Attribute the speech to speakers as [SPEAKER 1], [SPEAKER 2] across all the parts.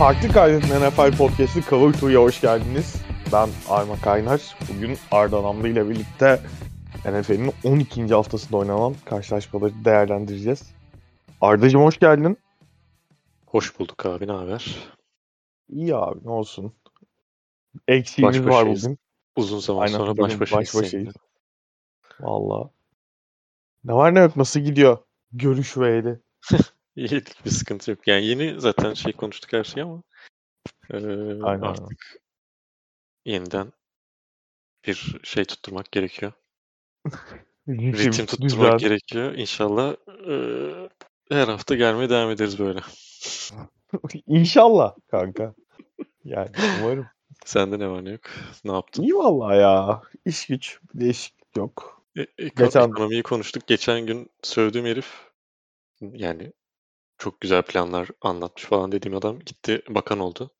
[SPEAKER 1] Farklı Kaydet'in NFL Podcast'ı Cover 2'ye hoş geldiniz. Ben Arma Kaynar. Bugün Arda Namlı ile birlikte NFL'in 12. haftasında oynanan karşılaşmaları değerlendireceğiz. Arda'cığım hoş geldin.
[SPEAKER 2] Hoş bulduk abi, ne haber?
[SPEAKER 1] İyi abi, ne olsun. Eksiğimiz var bugün.
[SPEAKER 2] Uzun zaman Aynen, sonra baş başayız. Baş başayız.
[SPEAKER 1] Valla. Ne var ne yok, nasıl gidiyor? Görüş ve eli.
[SPEAKER 2] İyi, bir sıkıntı yok. Yani yeni zaten şey konuştuk her şey ama e, Aynen. artık yeniden bir şey tutturmak gerekiyor. Ritim, Ritim tutturmak güzel. gerekiyor. İnşallah e, her hafta gelmeye devam ederiz böyle.
[SPEAKER 1] İnşallah kanka. Yani umarım.
[SPEAKER 2] Sende ne var ne yok? Ne yaptın?
[SPEAKER 1] İyi vallahi ya. İş güç. Değişiklik yok.
[SPEAKER 2] E, eko- Geçen... Ekonomiyi konuştuk. Geçen gün sövdüğüm herif yani çok güzel planlar anlatmış falan dediğim adam gitti bakan oldu.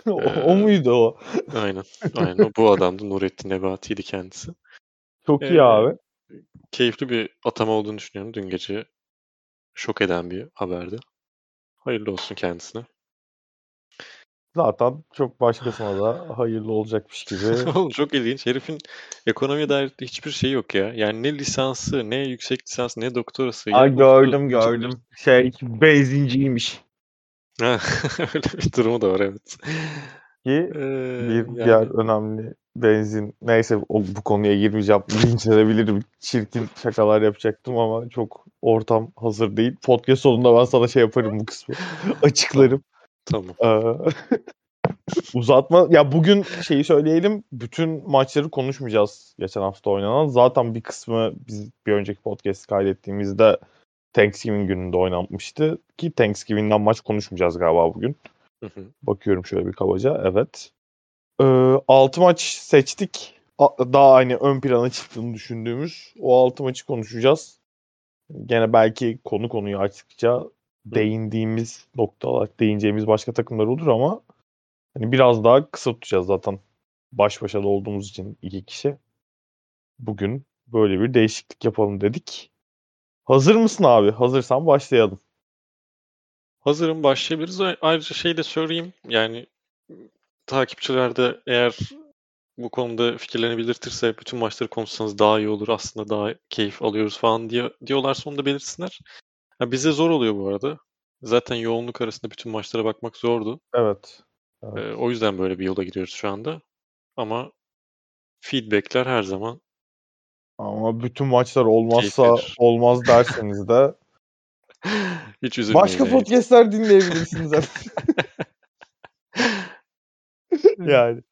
[SPEAKER 1] o, ee, o muydu o?
[SPEAKER 2] aynen. Aynen. Bu adamdı. Nurettin Nebati'ydi kendisi.
[SPEAKER 1] Çok iyi ee, abi.
[SPEAKER 2] Keyifli bir atama olduğunu düşünüyorum. Dün gece şok eden bir haberdi. Hayırlı olsun kendisine.
[SPEAKER 1] Zaten çok başkasına da hayırlı olacakmış gibi.
[SPEAKER 2] Oğlum çok ilginç. Herifin ekonomiye dair hiçbir şey yok ya. Yani ne lisansı, ne yüksek lisans, ne doktorası.
[SPEAKER 1] Ay gördüm gördüm. Şey benzinciymiş.
[SPEAKER 2] Öyle bir durumu da var evet.
[SPEAKER 1] Ki ee, bir yani... diğer önemli benzin neyse o, bu konuya girmeyeceğim. Linçlenebilirim. Çirkin şakalar yapacaktım ama çok ortam hazır değil. Podcast sonunda ben sana şey yaparım bu kısmı. Açıklarım.
[SPEAKER 2] Tamam.
[SPEAKER 1] Ee, uzatma. Ya bugün şeyi söyleyelim. Bütün maçları konuşmayacağız geçen hafta oynanan. Zaten bir kısmı biz bir önceki podcast kaydettiğimizde Thanksgiving gününde oynanmıştı. Ki Thanksgiving'den maç konuşmayacağız galiba bugün. Hı hı. Bakıyorum şöyle bir kabaca. Evet. Ee, 6 maç seçtik. Daha hani ön plana çıktığını düşündüğümüz o 6 maçı konuşacağız. Gene belki konu konuyu açtıkça değindiğimiz noktalar, değineceğimiz başka takımlar olur ama hani biraz daha kısa tutacağız zaten. Baş başa da olduğumuz için iki kişi. Bugün böyle bir değişiklik yapalım dedik. Hazır mısın abi? Hazırsan başlayalım.
[SPEAKER 2] Hazırım başlayabiliriz. Ayrıca şey de söyleyeyim. Yani takipçiler de eğer bu konuda fikirlerini belirtirse bütün maçları konuşsanız daha iyi olur. Aslında daha keyif alıyoruz falan diye diyorlarsa onu da belirtsinler. Ya bize zor oluyor bu arada. Zaten yoğunluk arasında bütün maçlara bakmak zordu.
[SPEAKER 1] Evet.
[SPEAKER 2] evet. Ee, o yüzden böyle bir yola gidiyoruz şu anda. Ama feedbackler her zaman
[SPEAKER 1] ama bütün maçlar olmazsa Keyifler. olmaz derseniz de
[SPEAKER 2] hiç üzülmeyin.
[SPEAKER 1] Başka yani. podcastler dinleyebilirsiniz. yani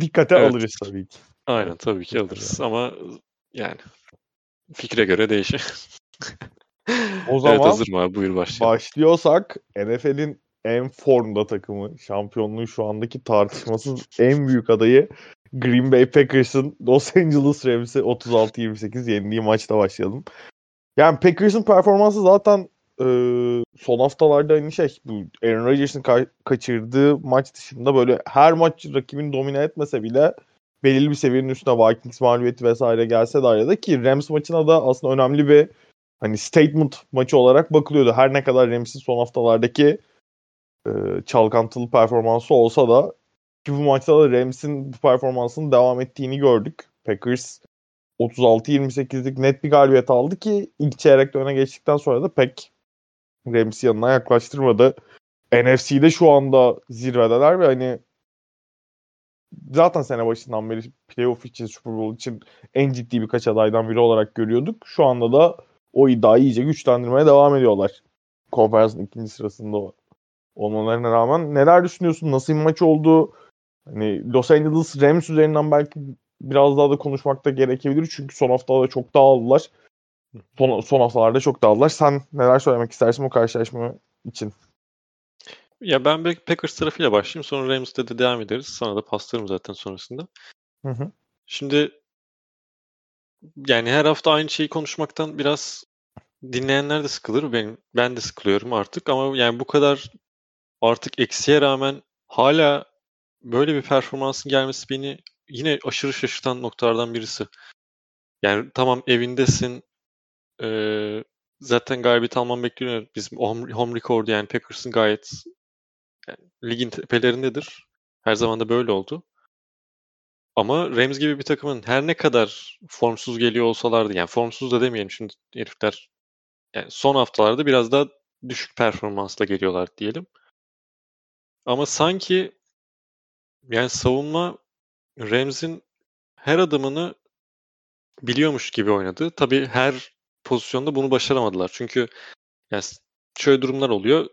[SPEAKER 1] dikkate evet. alırız tabii ki.
[SPEAKER 2] Aynen tabii ki alırız ama yani fikre göre değişir.
[SPEAKER 1] O zaman
[SPEAKER 2] evet, hazır mı abi? Buyur başlayalım.
[SPEAKER 1] Başlıyorsak NFL'in en formda takımı, şampiyonluğun şu andaki tartışmasız en büyük adayı Green Bay Packers'ın Los Angeles Rams'i 36-28 yendiği maçta başlayalım. Yani Packers'ın performansı zaten e, son haftalarda aynı şey. Bu Aaron Rodgers'ın ka- kaçırdığı maç dışında böyle her maç rakibini domine etmese bile belirli bir seviyenin üstüne Vikings mağlubiyeti vesaire gelse de arada ki Rams maçına da aslında önemli bir hani statement maçı olarak bakılıyordu. Her ne kadar Rams'in son haftalardaki e, çalkantılı performansı olsa da ki bu maçta da Rams'in bu performansının devam ettiğini gördük. Packers 36-28'lik net bir galibiyet aldı ki ilk çeyrekte öne geçtikten sonra da pek Rams'i yanına yaklaştırmadı. NFC'de şu anda zirvedeler ve hani zaten sene başından beri playoff için Super Bowl için en ciddi birkaç adaydan biri olarak görüyorduk. Şu anda da o iddiayı iyice güçlendirmeye devam ediyorlar. Konferansın ikinci sırasında olmalarına rağmen. Neler düşünüyorsun? Nasıl bir maç oldu? Hani Los Angeles Rams üzerinden belki biraz daha da konuşmak da gerekebilir. Çünkü son haftalarda çok dağıldılar. Son, son haftalarda çok dağıldılar. Sen neler söylemek istersin bu karşılaşma için?
[SPEAKER 2] Ya ben Packers tarafıyla başlayayım. Sonra Rams'te de devam ederiz. Sana da paslarım zaten sonrasında. Hı hı. Şimdi yani her hafta aynı şeyi konuşmaktan biraz dinleyenler de sıkılır. Benim, ben de sıkılıyorum artık ama yani bu kadar artık eksiye rağmen hala böyle bir performansın gelmesi beni yine aşırı şaşırtan noktalardan birisi. Yani tamam evindesin. Ee, zaten galibiyet alman bekleniyor. Bizim home, home record yani Packers'ın gayet Yani ligin tepelerindedir. Her zaman da böyle oldu. Ama Rams gibi bir takımın her ne kadar formsuz geliyor olsalardı yani formsuz da demeyelim şimdi herifler yani son haftalarda biraz daha düşük performansla geliyorlar diyelim. Ama sanki yani savunma Rams'in her adımını biliyormuş gibi oynadı. Tabii her pozisyonda bunu başaramadılar. Çünkü yani şöyle durumlar oluyor.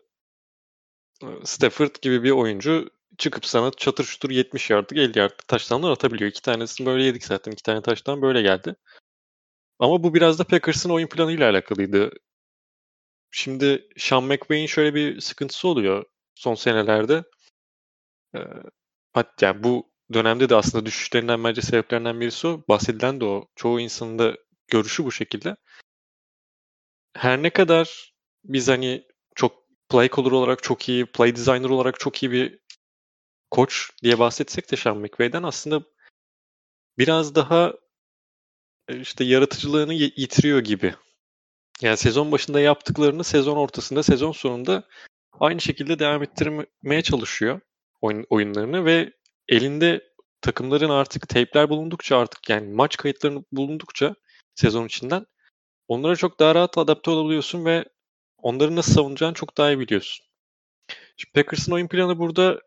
[SPEAKER 2] Stafford gibi bir oyuncu çıkıp sana çatır çutur 70 yardlık 50 yardlık taştanlar atabiliyor. İki tanesini böyle yedik zaten. İki tane taştan böyle geldi. Ama bu biraz da Packers'ın oyun planıyla alakalıydı. Şimdi Sean McVay'in şöyle bir sıkıntısı oluyor son senelerde. Ee, hatta yani bu dönemde de aslında düşüşlerinden bence sebeplerinden birisi o. Bahsedilen de o. Çoğu insanın da görüşü bu şekilde. Her ne kadar biz hani çok play caller olarak çok iyi, play designer olarak çok iyi bir koç diye bahsetsek de Sean McVay'den aslında biraz daha e, işte yaratıcılığını yitiriyor gibi. Yani sezon başında yaptıklarını sezon ortasında, sezon sonunda aynı şekilde devam ettirmeye çalışıyor oyun, oyunlarını ve elinde takımların artık teypler bulundukça artık yani maç kayıtlarını bulundukça sezon içinden onlara çok daha rahat adapte olabiliyorsun ve onları nasıl savunacağını çok daha iyi biliyorsun. Şimdi Packers'ın oyun planı burada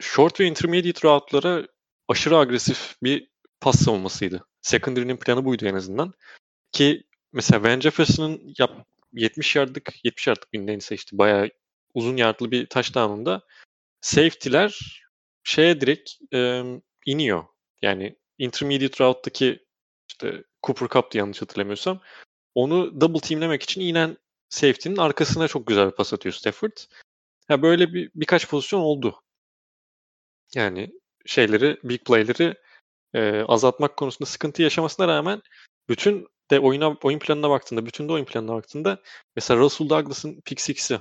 [SPEAKER 2] short ve intermediate route'lara aşırı agresif bir pas savunmasıydı. Secondary'nin planı buydu en azından. Ki mesela Van Jefferson'ın yap 70 yardlık 70 yardlık bir neyse işte bayağı uzun yardlı bir touchdown'unda safety'ler şeye direkt e, iniyor. Yani intermediate route'daki işte Cooper Cup'tı yanlış hatırlamıyorsam. Onu double teamlemek için inen safety'nin arkasına çok güzel bir pas atıyor Stafford. Ya böyle bir birkaç pozisyon oldu. Yani şeyleri, big play'leri e, azaltmak konusunda sıkıntı yaşamasına rağmen bütün de oyuna oyun planına baktığında, bütün de oyun planına baktığında mesela Russell Douglas'ın pick six'i.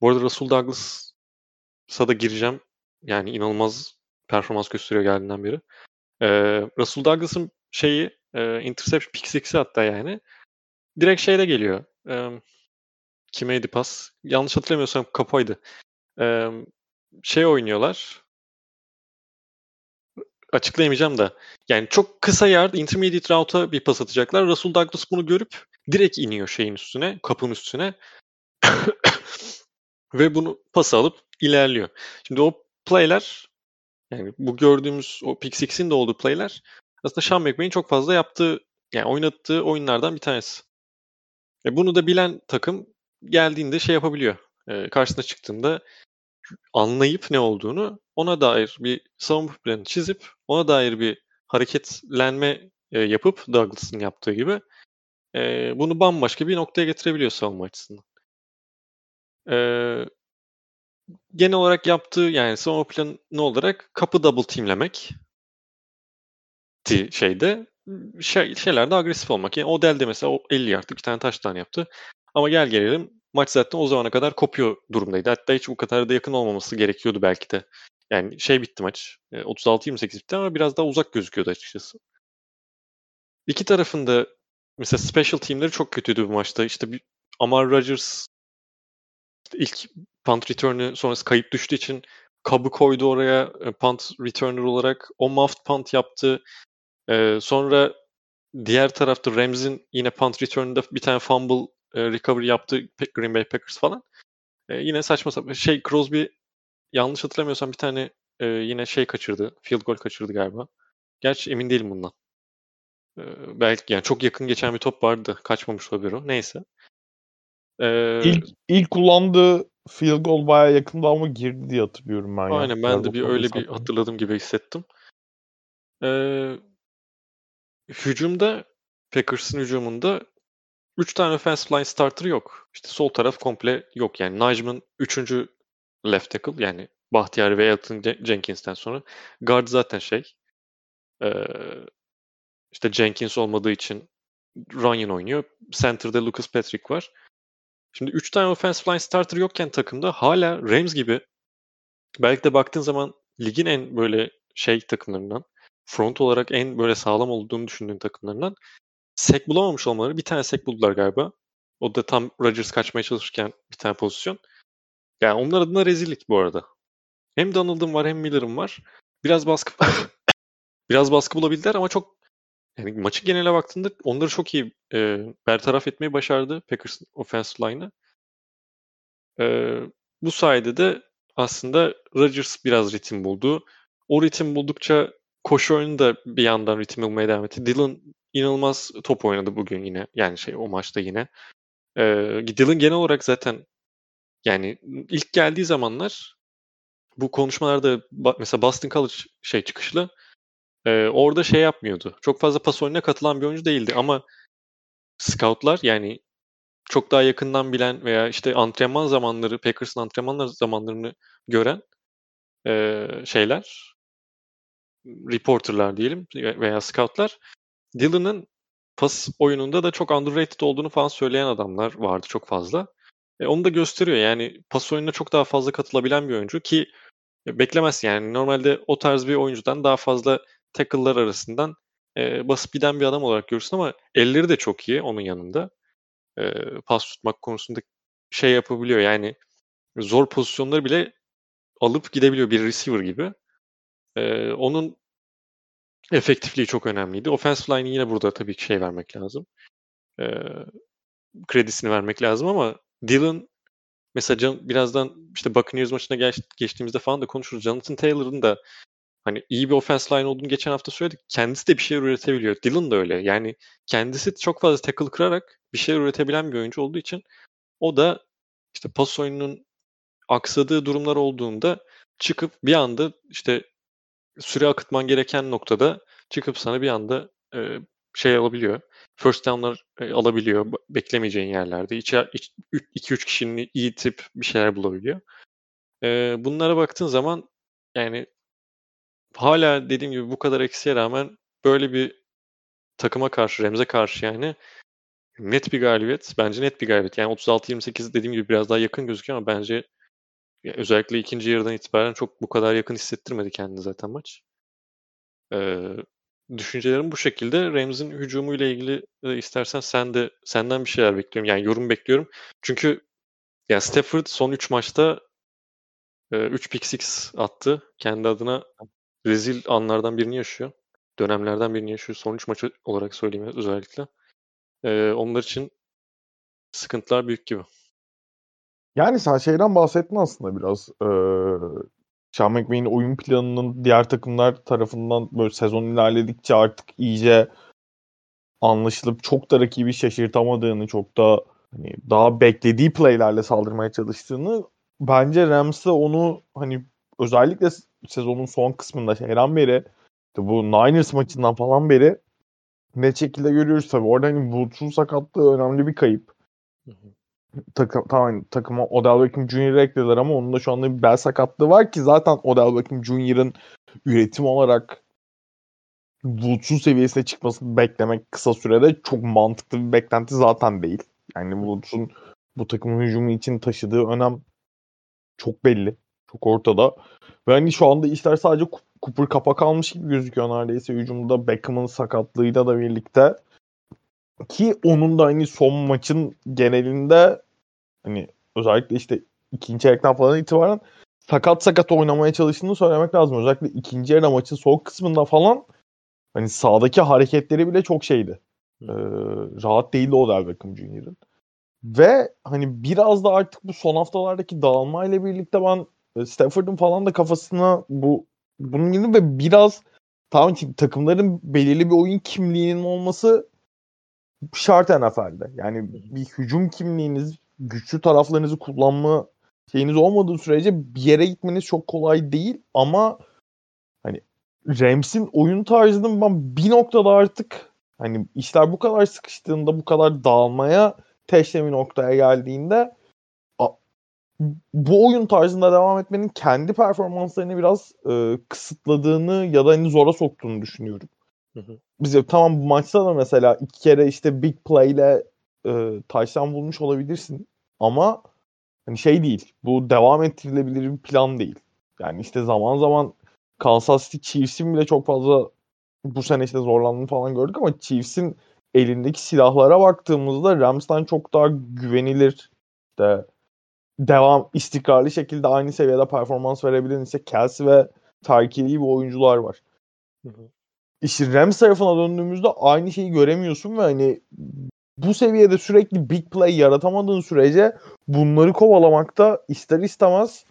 [SPEAKER 2] Bu arada Russell Douglas'a da gireceğim. Yani inanılmaz performans gösteriyor geldiğinden beri. Ee, Russell Douglas'ın şeyi e, interception pick six'i hatta yani direkt şeyde geliyor. E, kimeydi pas? Yanlış hatırlamıyorsam kapaydı. E, şey oynuyorlar açıklayamayacağım da. Yani çok kısa yard intermediate route'a bir pas atacaklar. Russell Douglas bunu görüp direkt iniyor şeyin üstüne, kapının üstüne. Ve bunu pas alıp ilerliyor. Şimdi o playler yani bu gördüğümüz o Pick Six'in de olduğu playler aslında Sean McVay'in çok fazla yaptığı yani oynattığı oyunlardan bir tanesi. E bunu da bilen takım geldiğinde şey yapabiliyor. E, karşısına çıktığında anlayıp ne olduğunu ona dair bir savunma planı çizip ona dair bir hareketlenme e, yapıp Douglas'ın yaptığı gibi e, bunu bambaşka bir noktaya getirebiliyor savunma açısından. E, genel olarak yaptığı yani savunma planı olarak kapı double teamlemek şeyde şey, şeylerde agresif olmak. Yani Odell de mesela o 50 yardlık bir tane taştan yaptı. Ama gel gelelim maç zaten o zamana kadar kopuyor durumdaydı. Hatta hiç bu kadar da yakın olmaması gerekiyordu belki de. Yani şey bitti maç. 36-28 e, bitti ama biraz daha uzak gözüküyordu açıkçası. İki tarafında mesela special teamleri çok kötüydü bu maçta. İşte bir Amar Rodgers işte ilk punt return'ü sonrası kayıp düştüğü için kabı koydu oraya e, punt returner olarak. O muffed punt yaptı. Ee, sonra diğer tarafta Rams'in yine punt return'ında bir tane fumble e, recovery yaptı Green Bay Packers falan. E, yine saçma sapan şey Crosby yanlış hatırlamıyorsam bir tane e, yine şey kaçırdı. Field goal kaçırdı galiba. Gerçi emin değilim bundan. E, belki yani çok yakın geçen bir top vardı. Kaçmamış olabilir o. Neyse.
[SPEAKER 1] E, ilk, ilk kullandığı field goal baya yakında ama girdi diye hatırlıyorum ben.
[SPEAKER 2] Aynen ya. ben de bir öyle bir hatırladım gibi hissettim. Ee, hücumda Packers'ın hücumunda 3 tane offensive line starter yok. İşte sol taraf komple yok. Yani Najm'ın 3. left tackle yani Bahtiyar ve Elton Jenkins'ten sonra. Guard zaten şey işte Jenkins olmadığı için Runyon oynuyor. Center'da Lucas Patrick var. Şimdi 3 tane offensive line starter yokken takımda hala Rams gibi belki de baktığın zaman ligin en böyle şey takımlarından front olarak en böyle sağlam olduğunu düşündüğün takımlarından sek bulamamış olmaları bir tane sek buldular galiba. O da tam Rodgers kaçmaya çalışırken bir tane pozisyon. Yani onlar adına rezillik bu arada. Hem Donald'ın var hem Miller'ın var. Biraz baskı biraz baskı bulabildiler ama çok yani maçın geneline baktığında onları çok iyi e, bertaraf etmeyi başardı Packers offensive line'ı. E, bu sayede de aslında Rodgers biraz ritim buldu. O ritim buldukça koşu oyunu da bir yandan ritim bulmaya devam etti. Dylan inanılmaz top oynadı bugün yine. Yani şey o maçta yine. Ee, Dylan genel olarak zaten yani ilk geldiği zamanlar bu konuşmalarda mesela Boston College şey çıkışlı e, orada şey yapmıyordu. Çok fazla pas oyununa katılan bir oyuncu değildi ama scoutlar yani çok daha yakından bilen veya işte antrenman zamanları, Packers'ın antrenman zamanlarını gören e, şeyler, reporterlar diyelim veya scoutlar Dylan'ın pas oyununda da çok underrated olduğunu falan söyleyen adamlar vardı çok fazla. E, onu da gösteriyor. Yani pas oyununa çok daha fazla katılabilen bir oyuncu ki e, beklemez yani. Normalde o tarz bir oyuncudan daha fazla tackle'lar arasından e, basıp giden bir adam olarak görürsün ama elleri de çok iyi onun yanında. E, pas tutmak konusunda şey yapabiliyor. Yani zor pozisyonları bile alıp gidebiliyor bir receiver gibi. E, onun efektifliği çok önemliydi. Offensive line'i yine burada tabii ki şey vermek lazım. E, kredisini vermek lazım ama Dylan mesela can, birazdan işte Buccaneers maçına geç, geçtiğimizde falan da konuşuruz. Jonathan Taylor'ın da hani iyi bir offense line olduğunu geçen hafta söyledik. Kendisi de bir şey üretebiliyor. Dylan da öyle. Yani kendisi çok fazla tackle kırarak bir şey üretebilen bir oyuncu olduğu için o da işte pas oyununun aksadığı durumlar olduğunda çıkıp bir anda işte süre akıtman gereken noktada çıkıp sana bir anda e, şey alabiliyor. First down'lar e, alabiliyor beklemeyeceğin yerlerde. 2-3 kişinin iyi tip bir şeyler bulabiliyor. E, bunlara baktığın zaman yani hala dediğim gibi bu kadar eksiye rağmen böyle bir takıma karşı, Remze karşı yani net bir galibiyet. Bence net bir galibiyet. Yani 36-28 dediğim gibi biraz daha yakın gözüküyor ama bence özellikle ikinci yarıdan itibaren çok bu kadar yakın hissettirmedi kendini zaten maç. Ee, düşüncelerim bu şekilde. Rams'in hücumuyla ilgili e, istersen sen de senden bir şeyler bekliyorum. Yani yorum bekliyorum. Çünkü yani Stafford son 3 maçta 3 e, pick six attı. Kendi adına rezil anlardan birini yaşıyor. Dönemlerden birini yaşıyor. Son 3 maç olarak söyleyeyim özellikle. E, onlar için sıkıntılar büyük gibi.
[SPEAKER 1] Yani sen şeyden bahsettin aslında biraz. Ee, Sean McVay'in oyun planının diğer takımlar tarafından böyle sezon ilerledikçe artık iyice anlaşılıp çok da rakibi şaşırtamadığını, çok da hani daha beklediği playlerle saldırmaya çalıştığını bence Rams'ı onu hani özellikle sezonun son kısmında şeyden beri bu Niners maçından falan beri ne şekilde görüyoruz tabii. Orada hani Woods'un sakatlığı önemli bir kayıp. Takım tamam takıma Odell Beckham Jr. eklediler ama onun da şu anda bir bel sakatlığı var ki zaten Odell Beckham Jr.'ın üretim olarak Woods'un seviyesine çıkmasını beklemek kısa sürede çok mantıklı bir beklenti zaten değil. Yani Woods'un bu takımın hücumu için taşıdığı önem çok belli. Çok ortada. Ve hani şu anda işler sadece kupur kapak almış gibi gözüküyor neredeyse hücumda Beckham'ın sakatlığıyla da birlikte. Ki onun da hani son maçın genelinde hani özellikle işte ikinci yarıdan falan itibaren sakat sakat oynamaya çalıştığını söylemek lazım. Özellikle ikinci yarı maçın son kısmında falan hani sağdaki hareketleri bile çok şeydi. Ee, rahat değildi o Del Beckham Jr.'ın. Ve hani biraz da artık bu son haftalardaki dağılmayla birlikte ben e, Stafford'ın falan da kafasına bu bunun gibi ve biraz tamam ki takımların belirli bir oyun kimliğinin olması şart NFL'de. Yani bir hücum kimliğiniz, güçlü taraflarınızı kullanma şeyiniz olmadığı sürece bir yere gitmeniz çok kolay değil ama hani Rams'in oyun tarzının ben bir noktada artık hani işler bu kadar sıkıştığında bu kadar dağılmaya teşlemi noktaya geldiğinde bu oyun tarzında devam etmenin kendi performanslarını biraz e, kısıtladığını ya da hani zora soktuğunu düşünüyorum. Hı hı. Biz tamam bu maçta da mesela iki kere işte big play ile e, touchdown bulmuş olabilirsin. Ama hani şey değil. Bu devam ettirilebilir bir plan değil. Yani işte zaman zaman Kansas City Chiefs'in bile çok fazla bu sene işte zorlandığını falan gördük ama Chiefs'in elindeki silahlara baktığımızda Rams'tan çok daha güvenilir işte devam istikrarlı şekilde aynı seviyede performans verebilen ise Kelsey ve Tyreek gibi oyuncular var. Hı hı. İşte Rams tarafına döndüğümüzde aynı şeyi göremiyorsun ve hani bu seviyede sürekli big play yaratamadığın sürece bunları kovalamakta ister istemez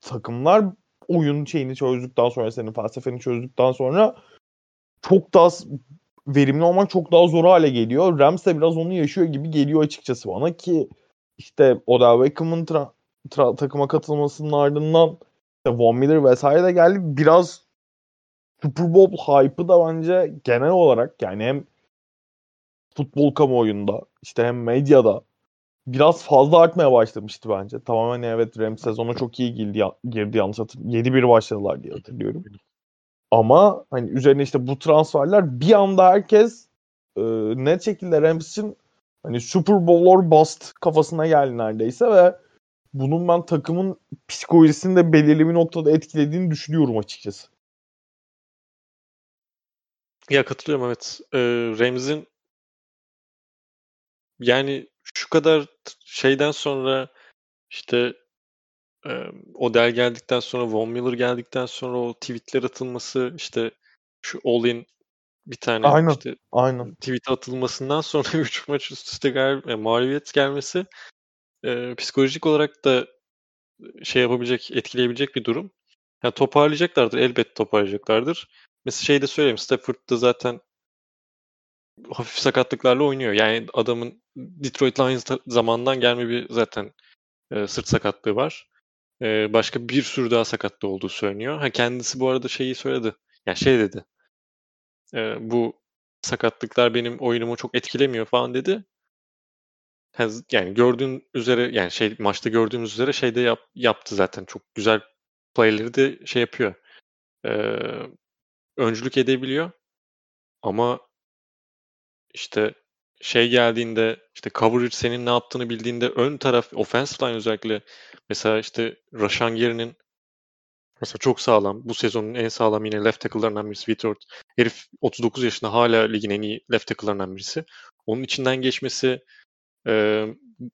[SPEAKER 1] takımlar oyun şeyini çözdükten sonra senin felsefeni çözdükten sonra çok daha verimli olmak çok daha zor hale geliyor. Rams de biraz onu yaşıyor gibi geliyor açıkçası bana ki işte Odell Beckham'ın tra- takıma katılmasının ardından işte Von Miller vesaire de geldi. Biraz Super Bowl hype'ı da bence genel olarak yani hem futbol kamuoyunda işte hem medyada biraz fazla artmaya başlamıştı bence. Tamamen evet Rams sezona çok iyi girdi, girdi yanlış hatırlıyorum. 7-1 başladılar diye hatırlıyorum. Ama hani üzerine işte bu transferler bir anda herkes e, net şekilde Rams hani Super Bowl or bust kafasına geldi neredeyse ve bunun ben takımın psikolojisini de belirli bir noktada etkilediğini düşünüyorum açıkçası.
[SPEAKER 2] Ya katılıyorum evet. Ee, Rams'in yani şu kadar şeyden sonra işte e, Odell geldikten sonra Von Miller geldikten sonra o tweetler atılması işte şu all in bir tane
[SPEAKER 1] aynen,
[SPEAKER 2] işte
[SPEAKER 1] aynen.
[SPEAKER 2] tweet atılmasından sonra 3 maç üst üste gal e, mağlubiyet gelmesi e, psikolojik olarak da şey yapabilecek, etkileyebilecek bir durum. Yani toparlayacaklardır. Elbette toparlayacaklardır. Mesela şey de söyleyeyim. Stafford'da zaten hafif sakatlıklarla oynuyor. Yani adamın Detroit Lions zamandan gelme bir zaten e, sırt sakatlığı var. E, başka bir sürü daha sakatlığı olduğu söyleniyor. Ha kendisi bu arada şeyi söyledi. Yani şey dedi. E, bu sakatlıklar benim oyunumu çok etkilemiyor falan dedi. Yani gördüğün üzere yani şey maçta gördüğümüz üzere şeyde yap, yaptı zaten çok güzel playleri de şey yapıyor. Ee, öncülük edebiliyor. Ama işte şey geldiğinde işte coverage senin ne yaptığını bildiğinde ön taraf offensive line özellikle mesela işte Rashan Gary'nin mesela çok sağlam. Bu sezonun en sağlam yine left tackle'larından birisi Whitworth. Herif 39 yaşında hala ligin en iyi left tackle'larından birisi. Onun içinden geçmesi e,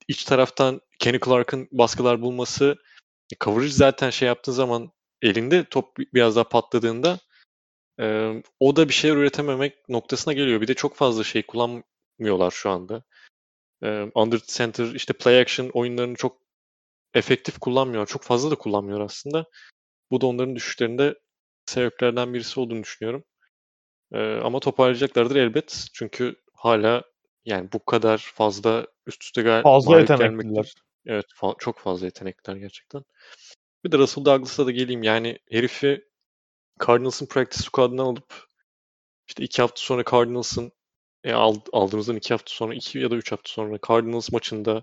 [SPEAKER 2] iç taraftan Kenny Clark'ın baskılar bulması coverage zaten şey yaptığın zaman elinde top biraz daha patladığında e, o da bir şeyler üretememek noktasına geliyor. Bir de çok fazla şey kullanmıyorlar şu anda. E, under center işte play action oyunlarını çok efektif kullanmıyor. Çok fazla da kullanmıyor aslında. Bu da onların düşüşlerinde sebeplerden birisi olduğunu düşünüyorum. E, ama toparlayacaklardır elbet. Çünkü hala yani bu kadar fazla üst üste gal
[SPEAKER 1] Fazla yetenekliler.
[SPEAKER 2] Evet fa- çok fazla yetenekler gerçekten. Bir de Russell Douglas'a da geleyim. Yani herifi Cardinals'ın practice squad'ından alıp işte iki hafta sonra Cardinals'ın e, aldığımızdan iki hafta sonra iki ya da üç hafta sonra Cardinals maçında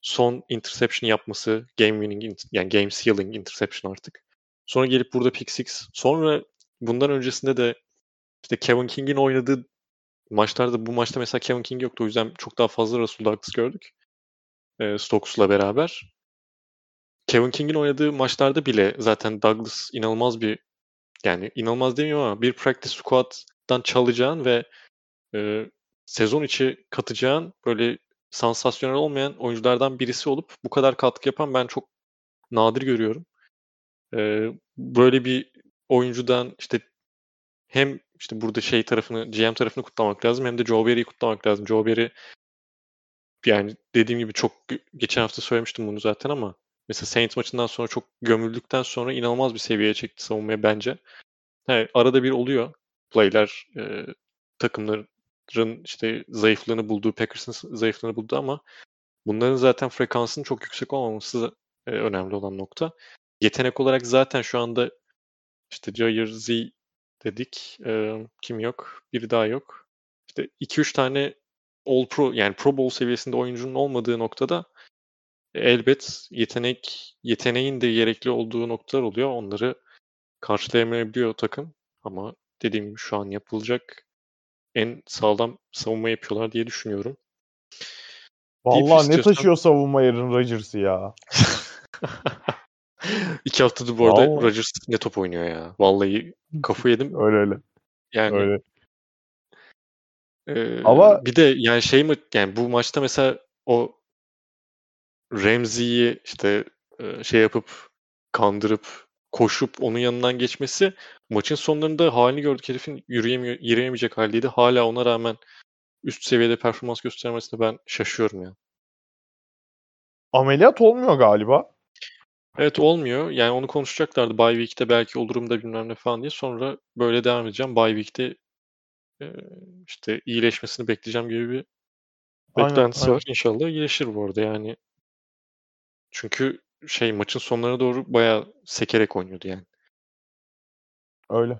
[SPEAKER 2] son interception yapması game winning yani game sealing interception artık. Sonra gelip burada pick six. Sonra bundan öncesinde de işte Kevin King'in oynadığı maçlarda bu maçta mesela Kevin King yoktu. O yüzden çok daha fazla Russell Douglas gördük. E, Stokes'la beraber. Kevin King'in oynadığı maçlarda bile zaten Douglas inanılmaz bir yani inanılmaz demiyorum ama bir practice squad'dan çalacağın ve e, sezon içi katacağın böyle sansasyonel olmayan oyunculardan birisi olup bu kadar katkı yapan ben çok nadir görüyorum. E, böyle bir oyuncudan işte hem işte burada şey tarafını, GM tarafını kutlamak lazım hem de Joe Barry'i kutlamak lazım. Joe Barry yani dediğim gibi çok geçen hafta söylemiştim bunu zaten ama mesela Saints maçından sonra çok gömüldükten sonra inanılmaz bir seviyeye çekti savunmaya bence. Evet, arada bir oluyor playler e, takımların işte zayıflığını bulduğu, Packers'ın zayıflığını bulduğu ama bunların zaten frekansının çok yüksek olmaması e, önemli olan nokta. Yetenek olarak zaten şu anda işte Jair Z dedik. E, kim yok? Biri daha yok. İşte 2-3 tane All Pro yani Pro Bowl seviyesinde oyuncunun olmadığı noktada elbet yetenek yeteneğin de gerekli olduğu noktalar oluyor. Onları karşılayamayabiliyor takım. Ama dediğim gibi şu an yapılacak en sağlam savunma yapıyorlar diye düşünüyorum.
[SPEAKER 1] Vallahi ne taşıyor savunma Aaron Rodgers'ı ya.
[SPEAKER 2] İki haftadır bu arada Vallahi. Rodgers ne top oynuyor ya. Vallahi kafa yedim.
[SPEAKER 1] öyle öyle.
[SPEAKER 2] Yani öyle. E, Ama bir de yani şey mi yani bu maçta mesela o Ramsey'yi işte şey yapıp kandırıp koşup onun yanından geçmesi maçın sonlarında halini gördük herifin yürüyemiyor, yürüyemeyecek haldeydi. Hala ona rağmen üst seviyede performans göstermesine ben şaşıyorum ya.
[SPEAKER 1] Ameliyat olmuyor galiba.
[SPEAKER 2] Evet olmuyor. Yani onu konuşacaklardı. Bye Week'te belki olurum da bilmem ne falan diye. Sonra böyle devam edeceğim. Bye Week'te işte iyileşmesini bekleyeceğim gibi bir beklentisi aynen, var. Aynen. İnşallah iyileşir bu arada yani. Çünkü şey maçın sonlarına doğru bayağı sekerek oynuyordu yani.
[SPEAKER 1] Öyle.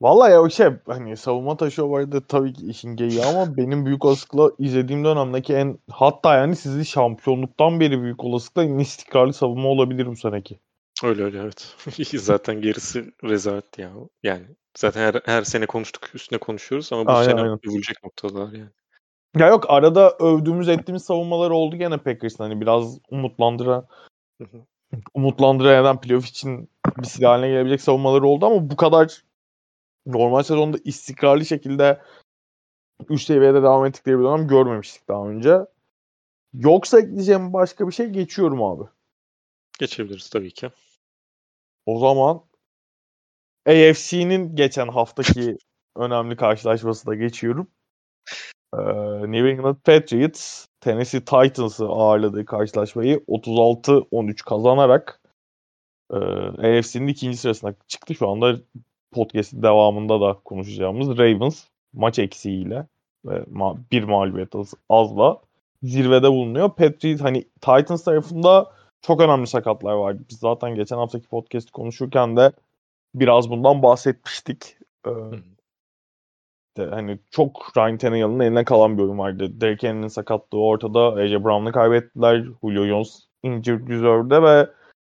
[SPEAKER 1] Vallahi ya o şey hani savunma taşı vardı tabii ki işin geyiği ama benim büyük olasılıkla izlediğim dönemdeki en hatta yani sizi şampiyonluktan beri büyük olasılıkla en istikrarlı savunma olabilir bu seneki.
[SPEAKER 2] Öyle öyle evet. zaten gerisi rezalet ya. Yani zaten her, her sene konuştuk üstüne konuşuyoruz ama bu aynen, sene aynen. övülecek noktalar yani.
[SPEAKER 1] Ya yok arada övdüğümüz ettiğimiz savunmalar oldu gene Packers'ın hani biraz umutlandıran umutlandıran playoff için bir silah haline gelebilecek savunmaları oldu ama bu kadar normal sezonda istikrarlı şekilde üst seviyede devam ettikleri bir dönem görmemiştik daha önce. Yoksa ekleyeceğim başka bir şey geçiyorum abi.
[SPEAKER 2] Geçebiliriz tabii ki.
[SPEAKER 1] O zaman AFC'nin geçen haftaki önemli karşılaşması da geçiyorum. Ee, New England Patriots Tennessee Titans'ı ağırladığı karşılaşmayı 36-13 kazanarak e, AFC'nin ikinci sırasına çıktı. Şu anda podcast'in devamında da konuşacağımız Ravens maç eksiğiyle ve ma- bir mağlubiyet az, azla zirvede bulunuyor. Patriots hani Titans tarafında çok önemli sakatlar vardı. Biz zaten geçen haftaki podcast konuşurken de biraz bundan bahsetmiştik. Ee, de, hani çok Ryan Tannehill'in eline kalan bir oyun vardı. Derrick Henry'nin sakatlığı ortada. AJ Brown'u kaybettiler. Julio Jones injured reserve'de ve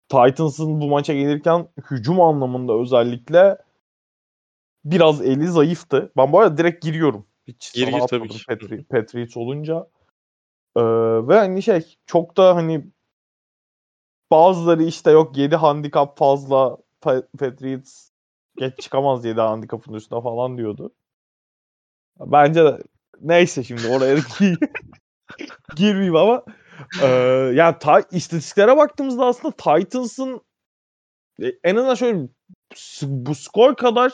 [SPEAKER 1] Titans'ın bu maça gelirken hücum anlamında özellikle biraz eli zayıftı. Ben bu arada direkt giriyorum. Hiç
[SPEAKER 2] gir, gir tabii ki.
[SPEAKER 1] Petri, Patriots olunca. Ee, ve hani şey çok da hani bazıları işte yok 7 handikap fazla Patriots geç çıkamaz 7 handikapın üstüne falan diyordu. Bence de neyse şimdi oraya girmeyeyim ama e, yani ta, istatistiklere baktığımızda aslında Titans'ın e, en azından şöyle bu skor kadar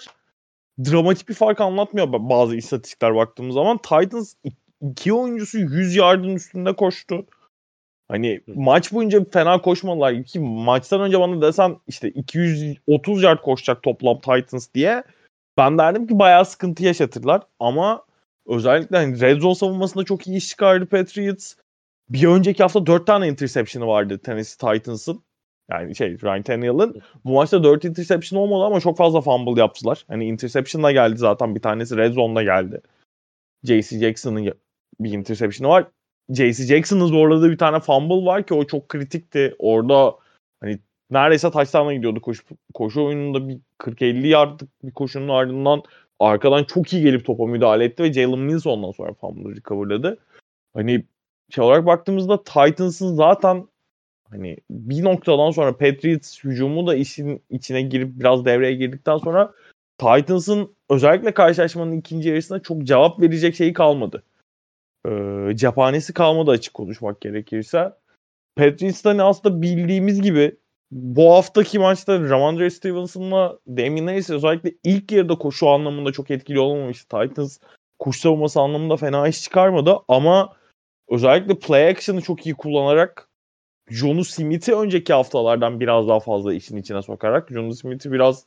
[SPEAKER 1] dramatik bir fark anlatmıyor bazı istatistikler baktığımız zaman. Titans iki oyuncusu 100 yardın üstünde koştu. Hani maç boyunca fena koşmadılar. Ki maçtan önce bana desen işte 230 yard koşacak toplam Titans diye ben derdim ki bayağı sıkıntı yaşatırlar. Ama özellikle hani red zone savunmasında çok iyi iş çıkardı Patriots. Bir önceki hafta 4 tane interception'ı vardı Tennessee Titans'ın. Yani şey Ryan Tannehill'ın bu maçta 4 interception olmadı ama çok fazla fumble yaptılar. Hani interception'la geldi zaten bir tanesi red zone'da geldi. JC Jackson'ın bir interception'ı var. JC Jackson'ın zorladığı bir tane fumble var ki o çok kritikti. Orada neredeyse touchdown'a gidiyordu koşu, koşu oyununda bir 40-50 yardlık bir koşunun ardından arkadan çok iyi gelip topa müdahale etti ve Jalen Mills ondan sonra fumble'ı recoverladı. Hani şey olarak baktığımızda Titans'ın zaten hani bir noktadan sonra Patriots hücumu da işin içine girip biraz devreye girdikten sonra Titans'ın özellikle karşılaşmanın ikinci yarısında çok cevap verecek şeyi kalmadı. Ee, cephanesi kalmadı açık konuşmak gerekirse. Patriots'tan hani aslında bildiğimiz gibi bu haftaki maçta Ramondre Stevenson'la Damien Harris özellikle ilk yarıda koşu anlamında çok etkili olmamıştı. Titans koşu savunması anlamında fena iş çıkarmadı ama özellikle play action'ı çok iyi kullanarak Jonu Smith'i önceki haftalardan biraz daha fazla işin içine sokarak Jonu Smith'i biraz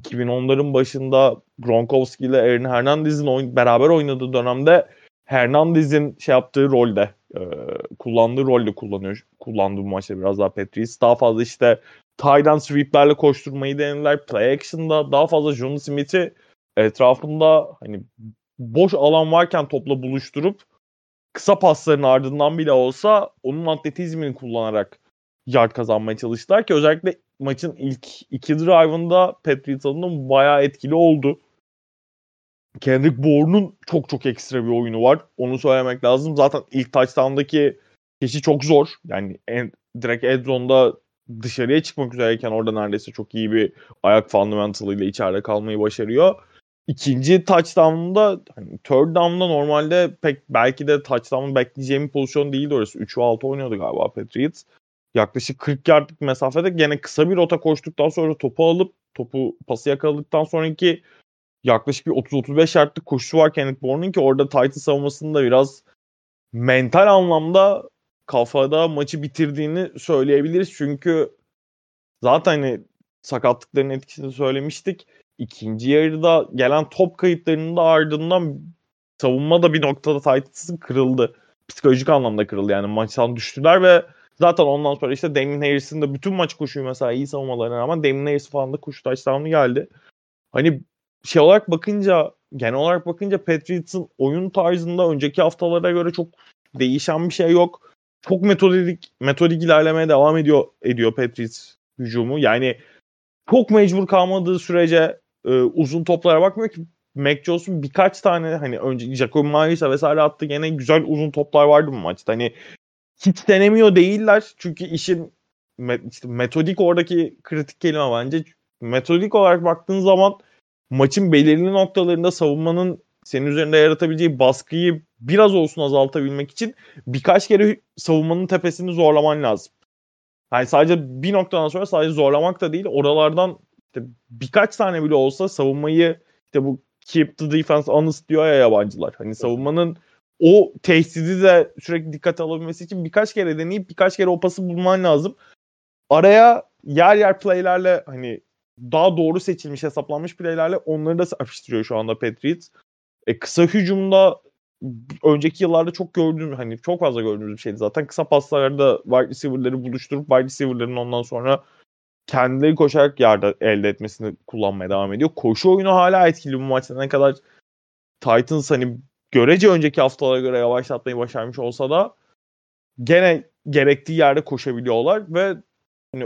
[SPEAKER 1] 2010'ların başında Gronkowski ile Aaron Hernandez'in oyn- beraber oynadığı dönemde Hernandez'in şey yaptığı rolde e, kullandığı rolde kullanıyor. Kullandığı bu maçta biraz daha Patriots. Daha fazla işte tight sweep'lerle koşturmayı denediler. Play action'da daha fazla John Smith'i etrafında hani boş alan varken topla buluşturup kısa pasların ardından bile olsa onun atletizmini kullanarak yard kazanmaya çalıştılar ki özellikle maçın ilk iki drive'ında Patriots adına bayağı etkili oldu. Kendrick Bourne'un çok çok ekstra bir oyunu var. Onu söylemek lazım. Zaten ilk touchdown'daki kişi çok zor. Yani en, direkt Edzon'da dışarıya çıkmak üzereyken orada neredeyse çok iyi bir ayak fundamental ile içeride kalmayı başarıyor. ikinci touchdown'da hani third down'da normalde pek belki de touchdown'ı bekleyeceğim bir pozisyon değildi orası. 3 ve 6 oynuyordu galiba Patriots. Yaklaşık 40 yardlık mesafede gene kısa bir rota koştuktan sonra topu alıp topu pası yakaladıktan sonraki yaklaşık bir 30-35 yardlık koşusu var Kenneth Bourne'un ki orada Titan savunmasında biraz mental anlamda kafada maçı bitirdiğini söyleyebiliriz. Çünkü zaten hani sakatlıkların etkisini söylemiştik. İkinci yarıda gelen top kayıplarının da ardından savunma da bir noktada Titans'ın kırıldı. Psikolojik anlamda kırıldı yani maçtan düştüler ve zaten ondan sonra işte Damien Harris'in de bütün maç koşuyor mesela iyi savunmalarına rağmen Damien Harris falan da koşu touchdown'u geldi. Hani şey olarak bakınca genel olarak bakınca Patriots'ın oyun tarzında önceki haftalara göre çok değişen bir şey yok. Çok metodik metodik ilerlemeye devam ediyor ediyor Patriots hücumu. Yani çok mecbur kalmadığı sürece e, uzun toplara bakmıyor ki Mac Jones'un birkaç tane hani önce Jacob Myers'a vesaire attı gene güzel uzun toplar vardı bu maçta. Hani hiç denemiyor değiller çünkü işin işte metodik oradaki kritik kelime bence. Metodik olarak baktığın zaman maçın belirli noktalarında savunmanın senin üzerinde yaratabileceği baskıyı biraz olsun azaltabilmek için birkaç kere savunmanın tepesini zorlaman lazım. Yani sadece bir noktadan sonra sadece zorlamak da değil oralardan işte birkaç tane bile olsa savunmayı işte bu keep the defense honest diyor ya yabancılar. Hani savunmanın o tehdidi de sürekli dikkate alabilmesi için birkaç kere deneyip birkaç kere o pası bulman lazım. Araya yer yer playlerle hani daha doğru seçilmiş hesaplanmış playlerle onları da serpiştiriyor şu anda Patriots. E, kısa hücumda önceki yıllarda çok gördüğüm hani çok fazla gördüğümüz bir şeydi zaten. Kısa paslarda wide receiver'ları buluşturup wide receiver'ların ondan sonra kendileri koşarak yarda elde etmesini kullanmaya devam ediyor. Koşu oyunu hala etkili bu maçta ne kadar Titans hani görece önceki haftalara göre yavaşlatmayı başarmış olsa da gene gerektiği yerde koşabiliyorlar ve hani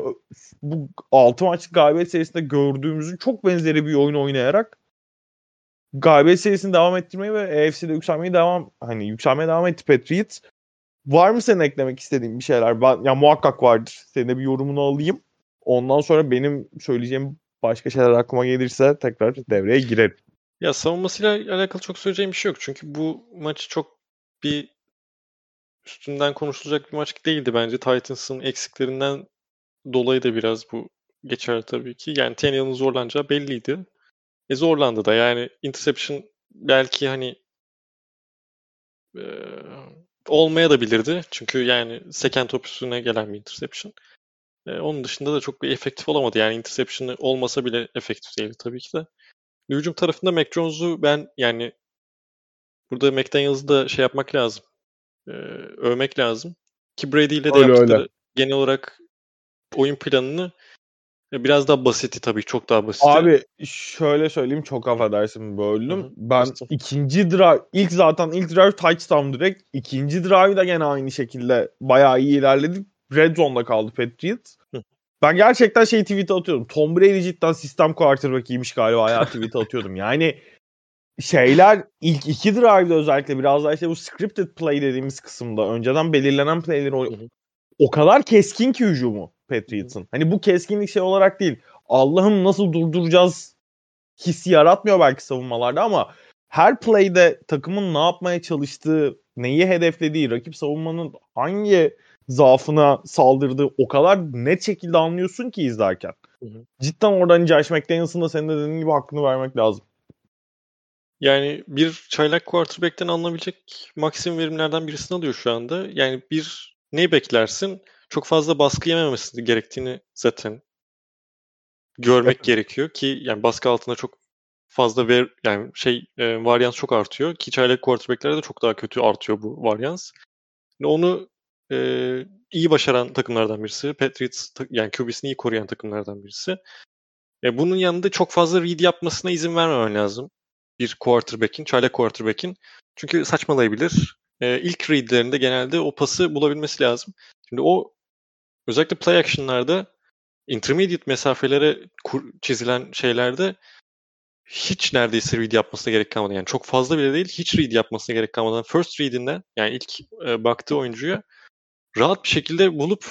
[SPEAKER 1] bu 6 maçlık galibiyet serisinde gördüğümüzün çok benzeri bir oyun oynayarak galibiyet serisini devam ettirmeyi ve AFC'de yükselmeyi devam hani yükselmeye devam etti Patriots. Var mı senin eklemek istediğin bir şeyler? Ben ya muhakkak vardır. Senin de bir yorumunu alayım. Ondan sonra benim söyleyeceğim başka şeyler aklıma gelirse tekrar devreye girerim.
[SPEAKER 2] Ya savunmasıyla alakalı çok söyleyeceğim bir şey yok. Çünkü bu maç çok bir üstünden konuşulacak bir maç değildi bence. Titans'ın eksiklerinden dolayı da biraz bu geçer tabii ki. Yani Tannehill'in zorlanacağı belliydi. E zorlandı da yani interception belki hani e, olmaya da bilirdi. Çünkü yani second top üstüne gelen bir interception. E, onun dışında da çok bir efektif olamadı. Yani interception olmasa bile efektif değildi tabii ki de. Hücum tarafında Mac Jones'u ben yani burada McDaniels'ı da şey yapmak lazım. E, övmek lazım. Ki Brady ile de öyle, yaptıkları öyle. genel olarak oyun planını biraz daha basiti tabii çok daha basit.
[SPEAKER 1] Abi şöyle söyleyeyim çok affedersin böldüm. Hı-hı. Ben Basın. ikinci drive ilk zaten ilk drive touchdown direkt. ikinci drive da gene aynı şekilde bayağı iyi ilerledi. Red zone'da kaldı Patriots. Hı. Ben gerçekten şey tweet atıyordum. Tom Brady cidden sistem quarterback'iymiş galiba ya tweet atıyordum. Yani şeyler ilk iki drive'da özellikle biraz daha işte bu scripted play dediğimiz kısımda önceden belirlenen playleri o, o kadar keskin ki hücumu Patriots'ın. Hani bu keskinlik şey olarak değil. Allah'ım nasıl durduracağız hissi yaratmıyor belki savunmalarda ama her play'de takımın ne yapmaya çalıştığı, neyi hedeflediği, rakip savunmanın hangi zaafına saldırdığı o kadar net şekilde anlıyorsun ki izlerken. Hı hı. Cidden oradan Josh McDaniels'ın da senin de dediğin gibi hakkını vermek lazım.
[SPEAKER 2] Yani bir çaylak quarterback'ten alınabilecek maksimum verimlerden birisini alıyor şu anda. Yani bir ne beklersin? Çok fazla baskı yememesi gerektiğini zaten görmek evet. gerekiyor ki yani baskı altında çok fazla ver yani şey e, varyans çok artıyor ki çaylak quarterbacklerde de çok daha kötü artıyor bu varyans. Onu e, iyi başaran takımlardan birisi. Patriots yani QB'sini iyi koruyan takımlardan birisi. E, bunun yanında çok fazla read yapmasına izin vermemen lazım. Bir quarterback'in, çaylak quarterback'in. Çünkü saçmalayabilir. E, ilk readlerinde genelde o pası bulabilmesi lazım. Şimdi o özellikle play action'larda intermediate mesafelere çizilen şeylerde hiç neredeyse read yapmasına gerek kalmadı. Yani çok fazla bile değil, hiç read yapmasına gerek kalmadan first read'inden yani ilk e, baktığı oyuncuya rahat bir şekilde bulup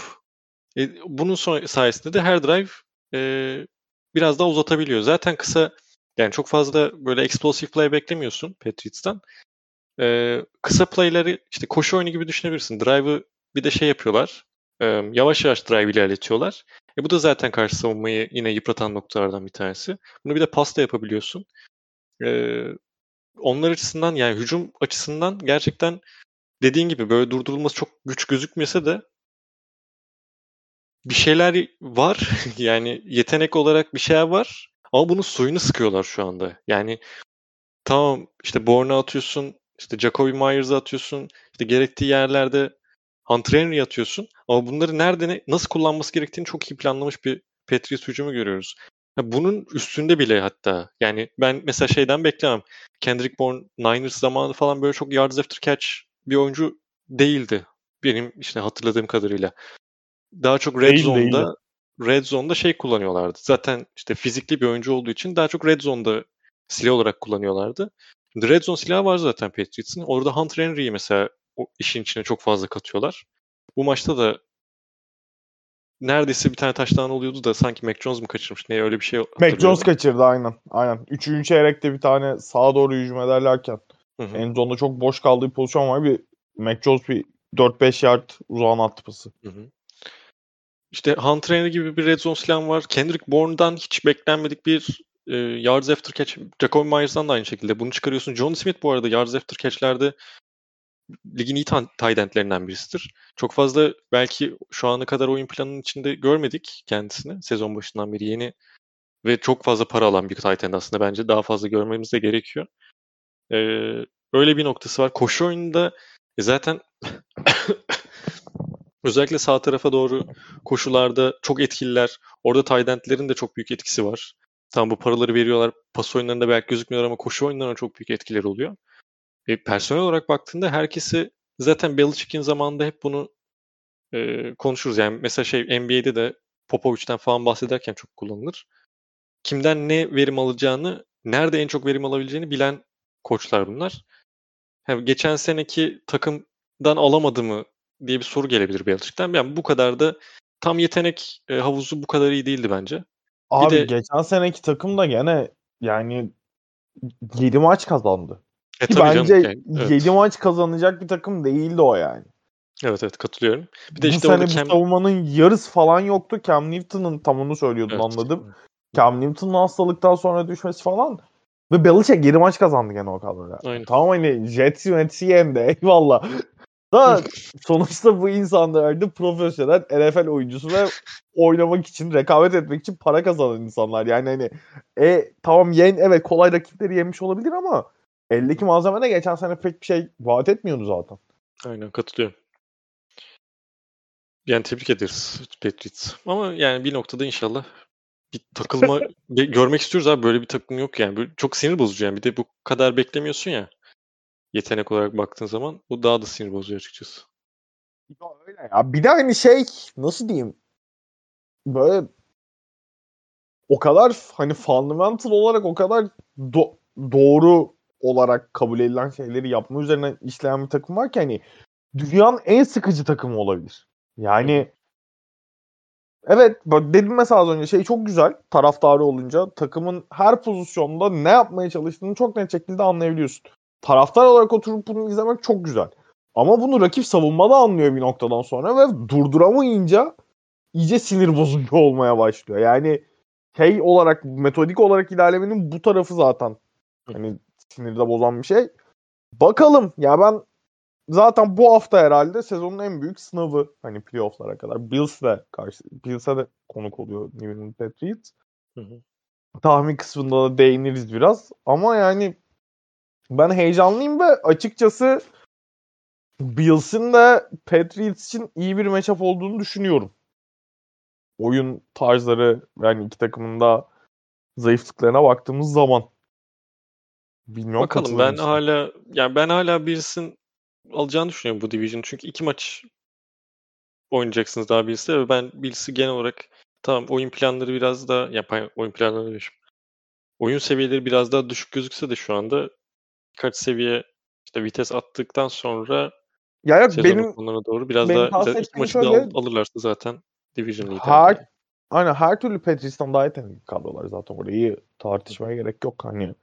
[SPEAKER 2] e, bunun son, sayesinde de her drive e, biraz daha uzatabiliyor. Zaten kısa Yani çok fazla böyle explosive play beklemiyorsun Patriots'tan. Ee, kısa play'leri işte koşu oyunu gibi düşünebilirsin. Drive'ı bir de şey yapıyorlar. Yavaş yavaş drive ilerletiyorlar. E bu da zaten karşı savunmayı yine yıpratan noktalardan bir tanesi. Bunu bir de pasta yapabiliyorsun. E, onlar açısından yani hücum açısından gerçekten dediğin gibi böyle durdurulması çok güç gözükmese de bir şeyler var. yani yetenek olarak bir şeyler var. Ama bunun suyunu sıkıyorlar şu anda. Yani tamam işte Bourne'u atıyorsun, işte Jacoby Myers'ı atıyorsun, işte gerektiği yerlerde Hunter Henry atıyorsun. Ama bunları nerede nasıl kullanması gerektiğini çok iyi planlamış bir Patriots hücumu görüyoruz. Bunun üstünde bile hatta. Yani ben mesela şeyden beklemem. Kendrick Bourne Niners zamanı falan böyle çok yards after catch bir oyuncu değildi. Benim işte hatırladığım kadarıyla. Daha çok red değil, zone'da değil. red zone'da şey kullanıyorlardı. Zaten işte fizikli bir oyuncu olduğu için daha çok red zone'da silah olarak kullanıyorlardı. Şimdi red zone silahı var zaten Patriots'ın. Orada Hunter Henry'i mesela o işin içine çok fazla katıyorlar. Bu maçta da neredeyse bir tane taştan oluyordu da sanki Mac Jones mu kaçırmış ne öyle bir şey
[SPEAKER 1] Mac Jones kaçırdı aynen. Aynen. Üçüncü çeyrekte bir tane sağa doğru hücum ederlerken en zonda çok boş kaldığı bir pozisyon var. Bir Mac Jones bir 4-5 yard uzağın attı pası. Hı-hı.
[SPEAKER 2] İşte Hunter gibi bir red zone silahı var. Kendrick Bourne'dan hiç beklenmedik bir e, yards after catch. Jacoby Myers'dan da aynı şekilde. Bunu çıkarıyorsun. John Smith bu arada yards after catch'lerde ligin iyi tight birisidir. Çok fazla belki şu ana kadar oyun planının içinde görmedik kendisini sezon başından beri yeni ve çok fazla para alan bir tight end aslında bence daha fazla görmemiz de gerekiyor. Ee, öyle bir noktası var. Koşu oyununda e zaten özellikle sağ tarafa doğru koşularda çok etkililer. Orada tight endlerin de çok büyük etkisi var. Tam bu paraları veriyorlar. Pas oyunlarında belki gözükmüyor ama koşu oyunlarına çok büyük etkileri oluyor. E, personel olarak baktığında herkesi zaten Belichick'in zamanında hep bunu e, konuşuruz. Yani mesela şey NBA'de de Popovic'ten falan bahsederken çok kullanılır. Kimden ne verim alacağını, nerede en çok verim alabileceğini bilen koçlar bunlar. Yani geçen seneki takımdan alamadı mı diye bir soru gelebilir Belichick'ten. Yani bu kadar da tam yetenek e, havuzu bu kadar iyi değildi bence.
[SPEAKER 1] Abi bir de, geçen seneki takım da gene yani 7 maç kazandı. E, Ki bence canım, yani, evet. 7 maç kazanacak bir takım değildi o yani.
[SPEAKER 2] Evet evet katılıyorum.
[SPEAKER 1] Bir de bu işte sene bu Cam... savunmanın yarısı falan yoktu. Cam Newton'ın tam onu söylüyordun evet. anladım. Cam Newton'un hastalıktan sonra düşmesi falan. Ve Belichick 7 maç kazandı gene o kadroyla. Aynen. Tamam hani Jets yönetisi yendi eyvallah. Da sonuçta bu insanlar da profesyonel NFL oyuncusu ve oynamak için, rekabet etmek için para kazanan insanlar. Yani hani e tamam yen evet kolay rakipleri yemiş olabilir ama eldeki malzeme de geçen sene pek bir şey vaat etmiyordu zaten.
[SPEAKER 2] Aynen katılıyorum. Yani tebrik ederiz Patriots. Ama yani bir noktada inşallah bir takılma görmek istiyoruz abi. Böyle bir takım yok yani. Böyle çok sinir bozucu yani. Bir de bu kadar beklemiyorsun ya. Yetenek olarak baktığın zaman bu daha da sinir bozucu açıkçası.
[SPEAKER 1] Ya öyle ya. Bir de hani şey nasıl diyeyim böyle o kadar hani fundamental olarak o kadar do- doğru olarak kabul edilen şeyleri yapma üzerine işleyen bir takım var ki hani dünyanın en sıkıcı takımı olabilir. Yani evet dedim mesela az önce şey çok güzel taraftarı olunca takımın her pozisyonda ne yapmaya çalıştığını çok net şekilde anlayabiliyorsun. Taraftar olarak oturup bunu izlemek çok güzel. Ama bunu rakip savunmada anlıyor bir noktadan sonra ve durduramayınca iyice sinir bozucu olmaya başlıyor. Yani şey olarak metodik olarak ilerlemenin bu tarafı zaten hani sinirde bozan bir şey. Bakalım ya ben zaten bu hafta herhalde sezonun en büyük sınavı hani playoff'lara kadar. Bills'le karşı Bills'e de konuk oluyor New England Patriots. Hı hı. Tahmin kısmında da değiniriz biraz ama yani ben heyecanlıyım ve açıkçası Bills'in de Patriots için iyi bir matchup olduğunu düşünüyorum. Oyun tarzları yani iki takımın da zayıflıklarına baktığımız zaman.
[SPEAKER 2] Bilmiyorum Bakalım ben musun? hala yani ben hala birisinin alacağını düşünüyorum bu division. Çünkü iki maç oynayacaksınız daha birisi ve ben birisi genel olarak tamam oyun planları biraz daha ya oyun planları demişim. Oyun seviyeleri biraz daha düşük gözükse de şu anda birkaç seviye işte vites attıktan sonra
[SPEAKER 1] ya yok benim
[SPEAKER 2] sonlarına doğru biraz benim daha iki maçı da al, alırlarsa zaten Division lider.
[SPEAKER 1] Her, aynen her türlü Patriots'tan daha yetenekli kadrolar zaten orayı tartışmaya gerek yok. Hani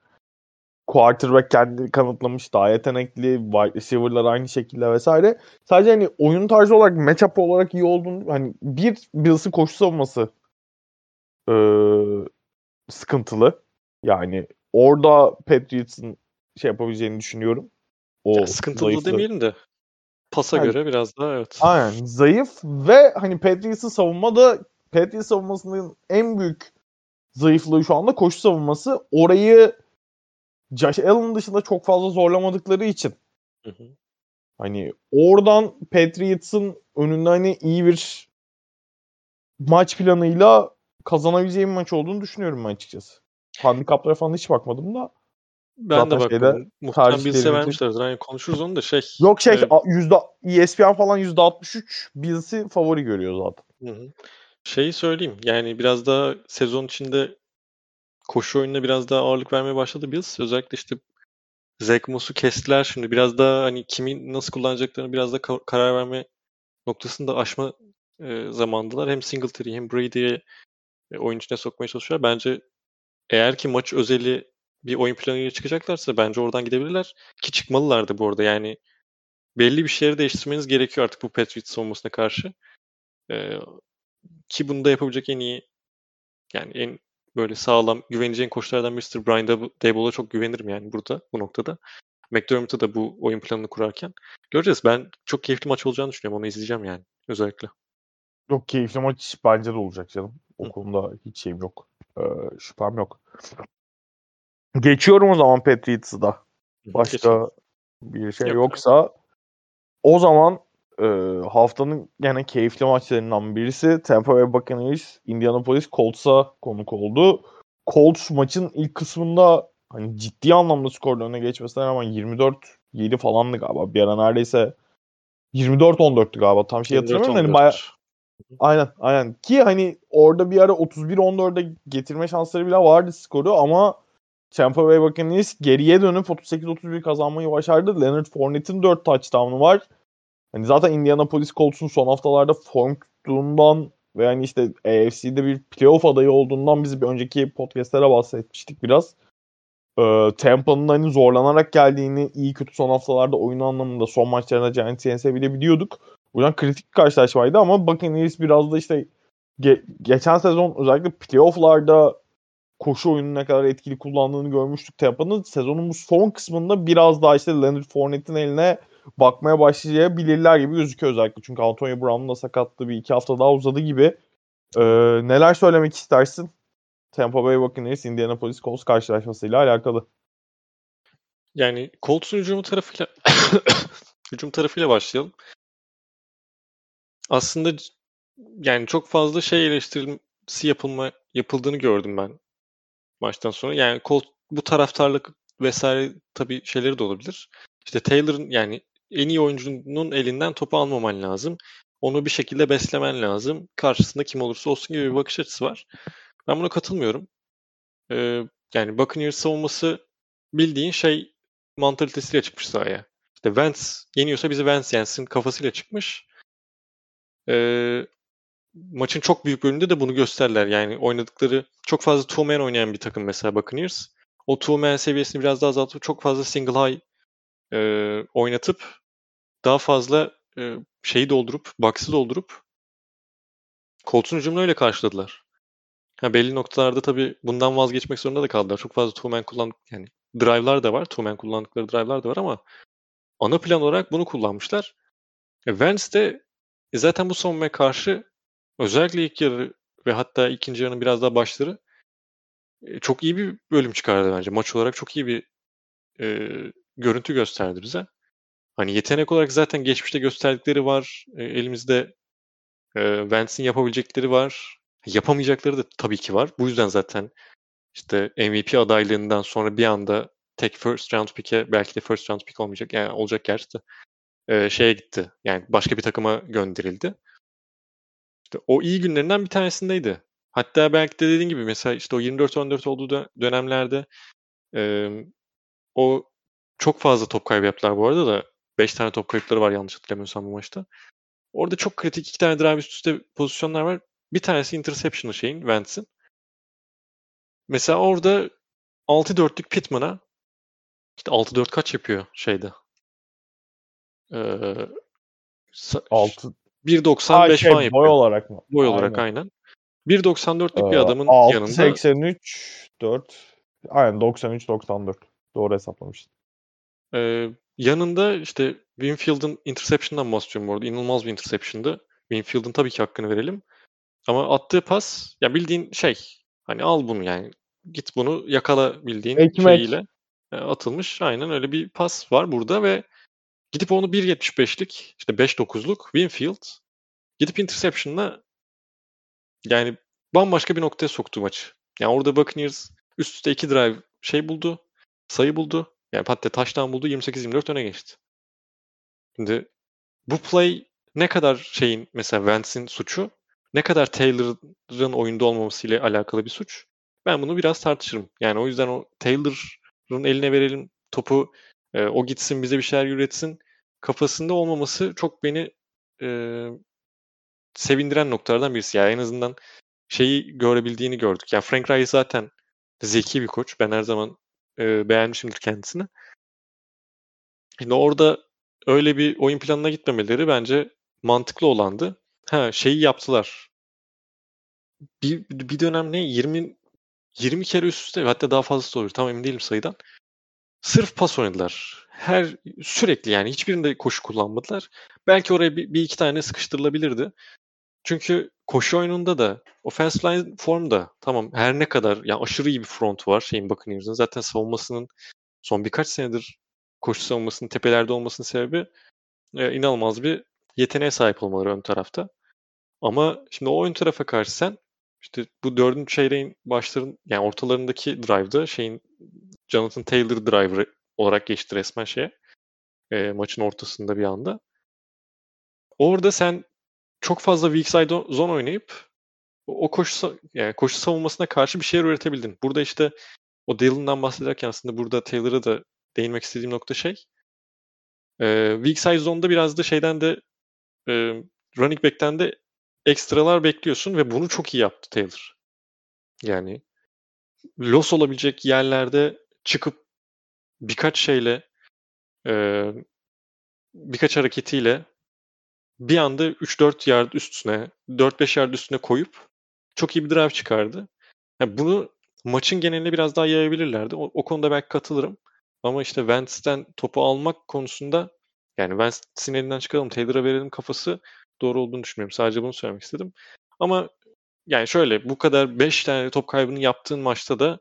[SPEAKER 1] quarterback kendi kanıtlamış daha yetenekli wide receiver'lar aynı şekilde vesaire. Sadece hani oyun tarzı olarak matchup olarak iyi olduğunu hani bir Bills'ın koşu savunması ee, sıkıntılı. Yani orada Patriots'ın şey yapabileceğini düşünüyorum.
[SPEAKER 2] O ya sıkıntılı zayıflı. demeyelim de pasa yani, göre biraz daha evet.
[SPEAKER 1] Aynen zayıf ve hani Patriots'ın savunma da Patriots savunmasının en büyük zayıflığı şu anda koşu savunması. Orayı Josh Allen dışında çok fazla zorlamadıkları için hı hı. hani oradan Patriots'ın önünde hani iyi bir maç planıyla kazanabileceğim maç olduğunu düşünüyorum ben açıkçası. Handikaplara falan hiç bakmadım da.
[SPEAKER 2] Ben de bakmadım. Muhtemelen Bills'e vermişlerdir. Hani konuşuruz onu da şey.
[SPEAKER 1] Yok şey e, yüzde ESPN falan yüzde 63 Bills'i favori görüyor zaten.
[SPEAKER 2] Hı hı. Şeyi söyleyeyim. Yani biraz daha sezon içinde koşu oyununa biraz daha ağırlık vermeye başladı Bills. Özellikle işte Zach Moss'u kestiler şimdi. Biraz daha hani kimin nasıl kullanacaklarını biraz da karar verme noktasında aşma e, zamandılar. Hem Singletary hem Brady'ye e, oyun içine sokmaya çalışıyorlar. Bence eğer ki maç özeli bir oyun planıyla çıkacaklarsa bence oradan gidebilirler. Ki çıkmalılardı bu arada. Yani belli bir şeyleri değiştirmeniz gerekiyor artık bu Patriots savunmasına karşı. Ee, ki bunu da yapabilecek en iyi yani en böyle sağlam güveneceğin koçlardan birisi Brian Daboll'a çok güvenirim yani burada bu noktada. McDermott'a da bu oyun planını kurarken. Göreceğiz. Ben çok keyifli maç olacağını düşünüyorum. Onu izleyeceğim yani özellikle.
[SPEAKER 1] Çok keyifli maç bence de olacak canım. O Hı. konuda hiç şeyim yok. Ee, şüphem yok. Geçiyorum o zaman Patriots'ı da. Başka Geçelim. bir şey yok. yoksa o zaman e, haftanın gene keyifli maçlarından birisi Tampa Bay Buccaneers Indianapolis Colts'a konuk oldu. Colts maçın ilk kısmında hani ciddi anlamda skorla öne geçmesine rağmen 24-7 falandı galiba. Bir ara neredeyse 24-14'tü galiba. Tam şey hatırlamıyorum. Hani baya... Aynen aynen. Ki hani orada bir ara 31-14'e getirme şansları bile vardı skoru ama Tampa Bay Buccaneers geriye dönüp 38-31 kazanmayı başardı. Leonard Fournette'in 4 touchdown'u var. Hani zaten Indianapolis Colts'un son haftalarda form tuttuğundan ve yani işte AFC'de bir playoff adayı olduğundan biz bir önceki podcastlere bahsetmiştik biraz. Ee, Tampa'nın hani zorlanarak geldiğini iyi kötü son haftalarda oyun anlamında son maçlarında Giants yense bile biliyorduk. O yüzden kritik karşılaşmaydı ama Buccaneers biraz da işte ge- geçen sezon özellikle playoff'larda koşu oyunu ne kadar etkili kullandığını görmüştük Tampa'nın. Sezonun bu son kısmında biraz daha işte Leonard Fournette'in eline bakmaya başlayabilirler gibi gözüküyor özellikle. Çünkü Antonio Brown'un da sakatlığı bir iki hafta daha uzadı gibi. Ee, neler söylemek istersin? Tampa Bay Buccaneers Indianapolis Colts karşılaşmasıyla alakalı.
[SPEAKER 2] Yani Colts'un hücumu tarafıyla hücum tarafıyla başlayalım. Aslında yani çok fazla şey eleştirilmesi yapılma yapıldığını gördüm ben maçtan sonra. Yani Colt bu taraftarlık vesaire tabii şeyleri de olabilir. İşte Taylor'ın yani en iyi oyuncunun elinden topu almaman lazım. Onu bir şekilde beslemen lazım. Karşısında kim olursa olsun gibi bir bakış açısı var. Ben buna katılmıyorum. Ee, yani Buccaneers savunması bildiğin şey mantalitesiyle çıkmış sahaya. İşte Vance yeniyorsa bizi Vance yensin kafasıyla çıkmış. Ee, maçın çok büyük bölümünde de bunu gösterler. Yani oynadıkları çok fazla two man oynayan bir takım mesela Buccaneers. O two man seviyesini biraz daha azaltıp çok fazla single high e, oynatıp daha fazla e, şeyi doldurup, box'ı doldurup Colts'un hücumunu öyle karşıladılar. Ha, belli noktalarda tabii bundan vazgeçmek zorunda da kaldılar. Çok fazla two man kullandık yani drive'lar da var. Two man kullandıkları drive'lar da var ama ana plan olarak bunu kullanmışlar. E, Vance de e, zaten bu savunmaya karşı özellikle ilk yarı ve hatta ikinci yarının biraz daha başları e, çok iyi bir bölüm çıkardı bence. Maç olarak çok iyi bir e, görüntü gösterdi bize. Hani yetenek olarak zaten geçmişte gösterdikleri var. E, elimizde e, Vance'in yapabilecekleri var. Yapamayacakları da tabii ki var. Bu yüzden zaten işte MVP adaylığından sonra bir anda tek first round pick'e belki de first round pick olmayacak. Yani olacak gerçi de e, şeye gitti. Yani başka bir takıma gönderildi. İşte o iyi günlerinden bir tanesindeydi. Hatta belki de dediğin gibi mesela işte o 24-14 olduğu dönemlerde e, o çok fazla top kaybı yaptılar bu arada da. 5 tane top kayıpları var yanlış hatırlamıyorsam bu maçta. Orada çok kritik iki tane drive üst üste pozisyonlar var. Bir tanesi interception'ı şeyin, Vance'in. Mesela orada 6-4'lük Pittman'a işte 6-4 kaç yapıyor şeyde? Ee,
[SPEAKER 1] 6
[SPEAKER 2] 1.95 şey, falan yapıyor.
[SPEAKER 1] Boy olarak mı?
[SPEAKER 2] Boy olarak aynen. 1.94'lük bir ee, adamın 6, yanında
[SPEAKER 1] 83 4 aynen 93 94. Doğru hesaplamıştın.
[SPEAKER 2] Ee, yanında işte Winfield'ın interception'dan bahsediyorum bu arada. İnanılmaz bir interception'dı. Winfield'ın tabii ki hakkını verelim. Ama attığı pas ya bildiğin şey hani al bunu yani git bunu yakala bildiğin Ekmek. şeyiyle e, atılmış. Aynen öyle bir pas var burada ve gidip onu 1.75'lik işte 5.9'luk Winfield gidip interception'la yani bambaşka bir noktaya soktu maçı. Yani orada Buccaneers üst üste iki drive şey buldu. Sayı buldu. Yani hatta taştan buldu. 28-24 öne geçti. Şimdi bu play ne kadar şeyin mesela Vance'in suçu ne kadar Taylor'ın oyunda olmaması ile alakalı bir suç. Ben bunu biraz tartışırım. Yani o yüzden o Taylor'ın eline verelim topu e, o gitsin bize bir şeyler üretsin kafasında olmaması çok beni e, sevindiren noktalardan birisi. Yani en azından şeyi görebildiğini gördük. Yani Frank Reich zaten zeki bir koç. Ben her zaman e, beğenmişimdir kendisini. Şimdi orada öyle bir oyun planına gitmemeleri bence mantıklı olandı. Ha şeyi yaptılar. Bir, bir dönem ne 20 20 kere üst üste hatta daha fazlası olur. Tam emin değilim sayıdan. Sırf pas oynadılar. Her sürekli yani hiçbirinde koşu kullanmadılar. Belki oraya bir, bir iki tane sıkıştırılabilirdi. Çünkü koşu oyununda da offensive line formda tamam her ne kadar yani aşırı iyi bir front var şeyin Buccaneers'ın. Zaten savunmasının son birkaç senedir koşu savunmasının tepelerde olmasının sebebi e, inanılmaz bir yeteneğe sahip olmaları ön tarafta. Ama şimdi o ön tarafa karşı sen işte bu dördüncü çeyreğin başların yani ortalarındaki drive'da şeyin Jonathan Taylor driver olarak geçti resmen şeye. E, maçın ortasında bir anda. Orada sen çok fazla weak side zone oynayıp o koşu yani koşu savunmasına karşı bir şeyler üretebildin. Burada işte o Dylan'dan bahsederken aslında burada Taylor'a da değinmek istediğim nokta şey. E, weak side zone'da biraz da şeyden de e, running back'ten de ekstralar bekliyorsun ve bunu çok iyi yaptı Taylor. Yani loss olabilecek yerlerde çıkıp birkaç şeyle e, birkaç hareketiyle bir anda 3-4 yard üstüne, 4-5 yard üstüne koyup çok iyi bir drive çıkardı. Yani bunu maçın geneline biraz daha yayabilirlerdi. O, o konuda belki katılırım. Ama işte Vance'den topu almak konusunda yani Vance'in elinden çıkalım, Taylor'a verelim kafası doğru olduğunu düşünmüyorum. Sadece bunu söylemek istedim. Ama yani şöyle bu kadar 5 tane top kaybını yaptığın maçta da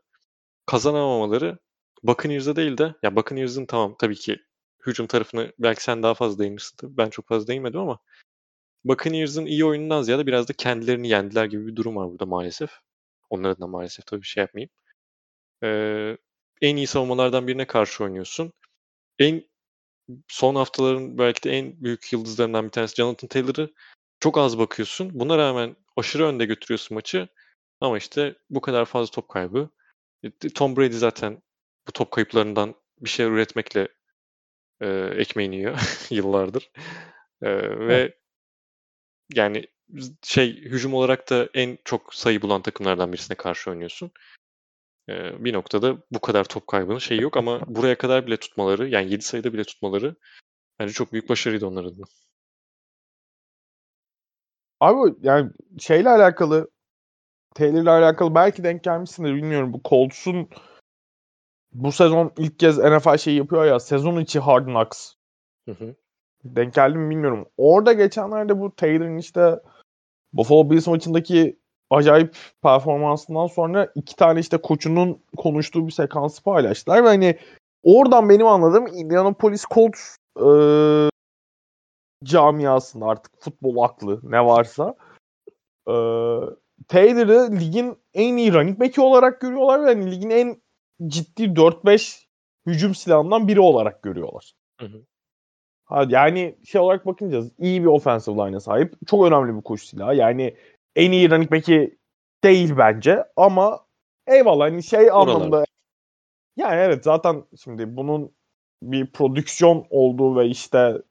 [SPEAKER 2] kazanamamaları Buccaneers'a değil de ya Buccaneers'ın tamam tabii ki hücum tarafını belki sen daha fazla değinirsin tabii. Ben çok fazla değinmedim ama Buccaneers'ın iyi oyunundan ziyade biraz da kendilerini yendiler gibi bir durum var burada maalesef. Onların da maalesef tabii bir şey yapmayayım. Ee, en iyi savunmalardan birine karşı oynuyorsun. En son haftaların belki de en büyük yıldızlarından bir tanesi Jonathan Taylor'ı çok az bakıyorsun. Buna rağmen aşırı önde götürüyorsun maçı. Ama işte bu kadar fazla top kaybı. E, Tom Brady zaten bu top kayıplarından bir şey üretmekle e, ekmeğini yiyor yıllardır. E, ve yani şey hücum olarak da en çok sayı bulan takımlardan birisine karşı oynuyorsun. E, bir noktada bu kadar top kaybının şeyi yok ama buraya kadar bile tutmaları yani 7 sayıda bile tutmaları bence çok büyük başarıydı onların adına.
[SPEAKER 1] Abi yani şeyle alakalı Taylor'la alakalı belki denk gelmişsindir bilmiyorum. Bu Colts'un bu sezon ilk kez NFL şey yapıyor ya sezon içi Hard Knocks. Hı hı. Denk geldi mi bilmiyorum. Orada geçenlerde bu Taylor'ın işte Buffalo Bills maçındaki acayip performansından sonra iki tane işte koçunun konuştuğu bir sekansı paylaştılar ve hani oradan benim anladığım Indianapolis Colts e, camiasında artık futbol aklı ne varsa e, Taylor'ı ligin en iyi running back'i olarak görüyorlar ve hani ligin en ciddi 4-5 hücum silahından biri olarak görüyorlar. Hı hı. Ha, yani şey olarak bakınca iyi bir offensive line'a sahip. Çok önemli bir koşu silahı. Yani en iyi running back'i değil bence ama eyvallah hani şey Oralar. anlamda yani evet zaten şimdi bunun bir prodüksiyon olduğu ve işte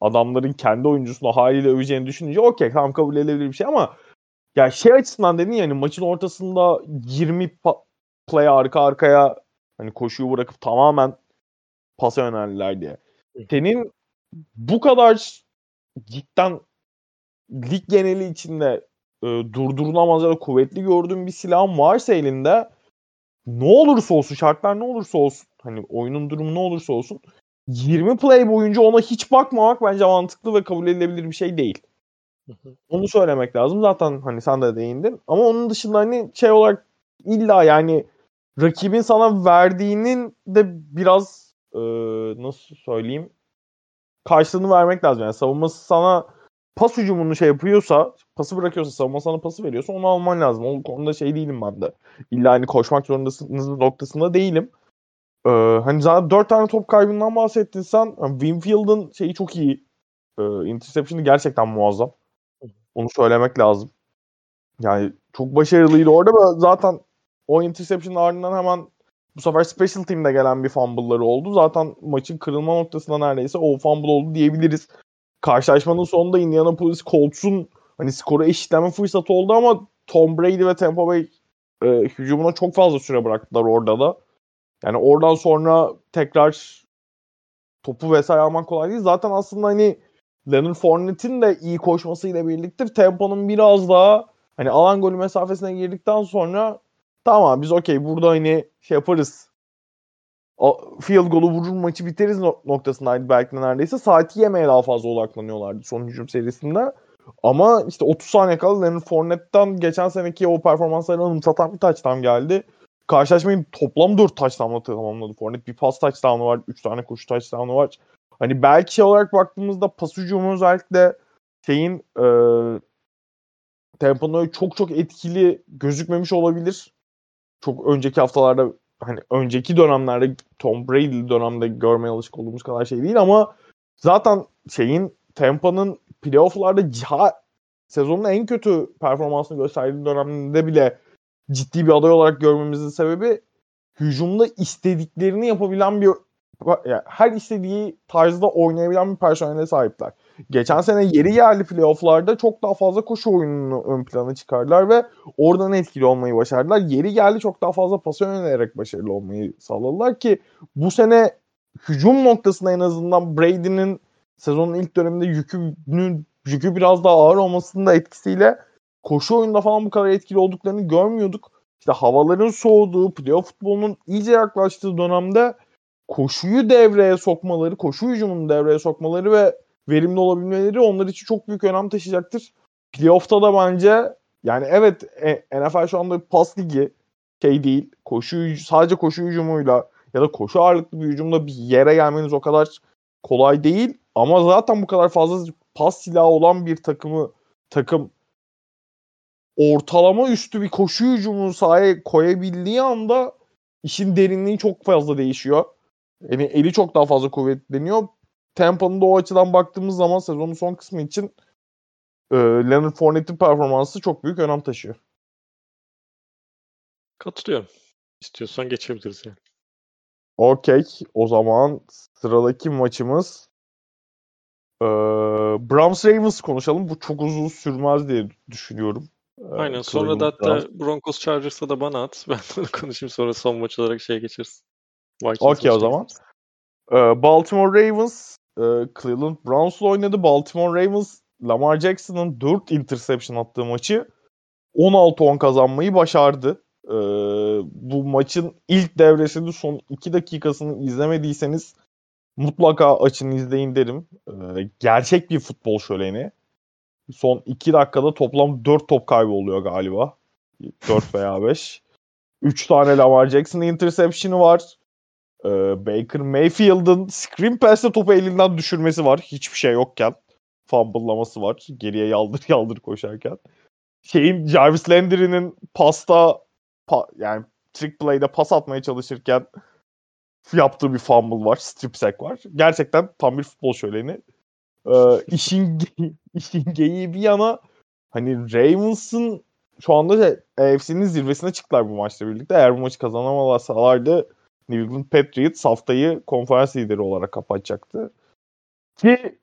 [SPEAKER 1] adamların kendi oyuncusunu haliyle öveceğini düşününce okey tamam kabul edilebilir bir şey ama ya şey açısından dedin yani maçın ortasında 20 play arka arkaya hani koşuyu bırakıp tamamen pasa yöneldiler diye. Senin bu kadar cidden lig geneli içinde e, durdurulamaz ya da kuvvetli gördüğün bir silahın varsa elinde ne olursa olsun şartlar ne olursa olsun hani oyunun durumu ne olursa olsun 20 play boyunca ona hiç bakmamak bence mantıklı ve kabul edilebilir bir şey değil. Onu söylemek lazım. Zaten hani sen de değindin. Ama onun dışında hani şey olarak illa yani rakibin sana verdiğinin de biraz e, nasıl söyleyeyim karşılığını vermek lazım. Yani savunması sana pas hücumunu şey yapıyorsa, pası bırakıyorsa, savunma sana pası veriyorsa onu alman lazım. O konuda şey değilim ben de. İlla hani koşmak zorundasınız noktasında değilim. Ee, hani zaten dört tane top kaybından bahsettin sen. Winfield'ın şeyi çok iyi. Ee, interception'ı gerçekten muazzam. Onu söylemek lazım. Yani çok başarılıydı orada ve zaten o interception'ın ardından hemen bu sefer special team'de gelen bir fumble'ları oldu. Zaten maçın kırılma noktasında neredeyse o fumble oldu diyebiliriz. Karşılaşmanın sonunda Indianapolis Colts'un hani skoru eşitleme fırsatı oldu ama Tom Brady ve Tampa Bay e, hücumuna çok fazla süre bıraktılar orada da. Yani oradan sonra tekrar topu vesaire almak kolay değil. Zaten aslında hani Leonard Fournette'in de iyi koşmasıyla birlikte Tampa'nın biraz daha hani alan golü mesafesine girdikten sonra tamam biz okey burada hani şey yaparız field golü vurur maçı biteriz noktasındaydı belki de neredeyse. Saati yemeye daha fazla odaklanıyorlardı son hücum serisinde. Ama işte 30 saniye kala Leonard Fournette'den geçen seneki o performanslarını anımsatan bir touchdown geldi. Karşılaşmayı toplam 4 touchdown'la tamamladı Fournette. Bir pas touchdown'u var, 3 tane koşu touchdown'u var. Hani belki şey olarak baktığımızda pas hücumu özellikle şeyin e, temponun çok çok etkili gözükmemiş olabilir. Çok önceki haftalarda hani önceki dönemlerde Tom Brady dönemde görmeye alışık olduğumuz kadar şey değil ama zaten şeyin Tampa'nın playoff'larda ciha sezonun en kötü performansını gösterdiği dönemde bile ciddi bir aday olarak görmemizin sebebi hücumda istediklerini yapabilen bir yani her istediği tarzda oynayabilen bir personele sahipler. Geçen sene yeri geldi playofflarda çok daha fazla koşu oyununu ön plana çıkardılar ve oradan etkili olmayı başardılar. Yeri geldi çok daha fazla pasa yönelerek başarılı olmayı sağladılar ki bu sene hücum noktasında en azından Brady'nin sezonun ilk döneminde yükünün yükü biraz daha ağır olmasının da etkisiyle koşu oyunda falan bu kadar etkili olduklarını görmüyorduk. İşte havaların soğuduğu, playoff futbolunun iyice yaklaştığı dönemde koşuyu devreye sokmaları, koşu hücumunu devreye sokmaları ve verimli olabilmeleri onlar için çok büyük önem taşıyacaktır. Playoff'ta da bence yani evet e, NFL şu anda pas ligi şey değil. Koşu sadece koşu hücumuyla ya da koşu ağırlıklı bir hücumda bir yere gelmeniz o kadar kolay değil. Ama zaten bu kadar fazla pas silahı olan bir takımı takım ortalama üstü bir koşu hücumunu sahaya koyabildiği anda işin derinliği çok fazla değişiyor. Yani eli çok daha fazla kuvvetleniyor. Tampa'nın da o açıdan baktığımız zaman sezonun son kısmı için e, Leonard Fournette'in performansı çok büyük önem taşıyor.
[SPEAKER 2] Katılıyorum. İstiyorsan geçebiliriz yani.
[SPEAKER 1] Okey. O zaman sıradaki maçımız ee, Browns Ravens konuşalım. Bu çok uzun sürmez diye düşünüyorum.
[SPEAKER 2] Aynen. Sonra da hatta Broncos Chargers'a da bana at. Ben de konuşayım sonra son maç olarak şey geçeriz.
[SPEAKER 1] Okey o zaman. Ee, Baltimore Ravens e, Cleveland Browns'la oynadı. Baltimore Ravens Lamar Jackson'ın 4 interception attığı maçı 16-10 kazanmayı başardı. Ee, bu maçın ilk devresinin son 2 dakikasını izlemediyseniz mutlaka açın izleyin derim. Ee, gerçek bir futbol şöleni. Son 2 dakikada toplam 4 top kaybı oluyor galiba. 4 veya 5. 3 tane Lamar Jackson interception'ı var. Ee, Baker Mayfield'ın screen pass'te topu elinden düşürmesi var. Hiçbir şey yokken. Fumble'laması var. Geriye yaldır yaldır koşarken. Şeyin Jarvis Landry'nin pasta pa, yani trick play'de pas atmaya çalışırken yaptığı bir fumble var. Strip sack var. Gerçekten tam bir futbol şöleni. Ee, işin, işin geyiği bir yana hani Ravens'ın şu anda şey, AFC'nin zirvesine çıktılar bu maçla birlikte. Eğer bu maçı kazanamasalardı New England Patriots haftayı konferans lideri olarak kapatacaktı. Ki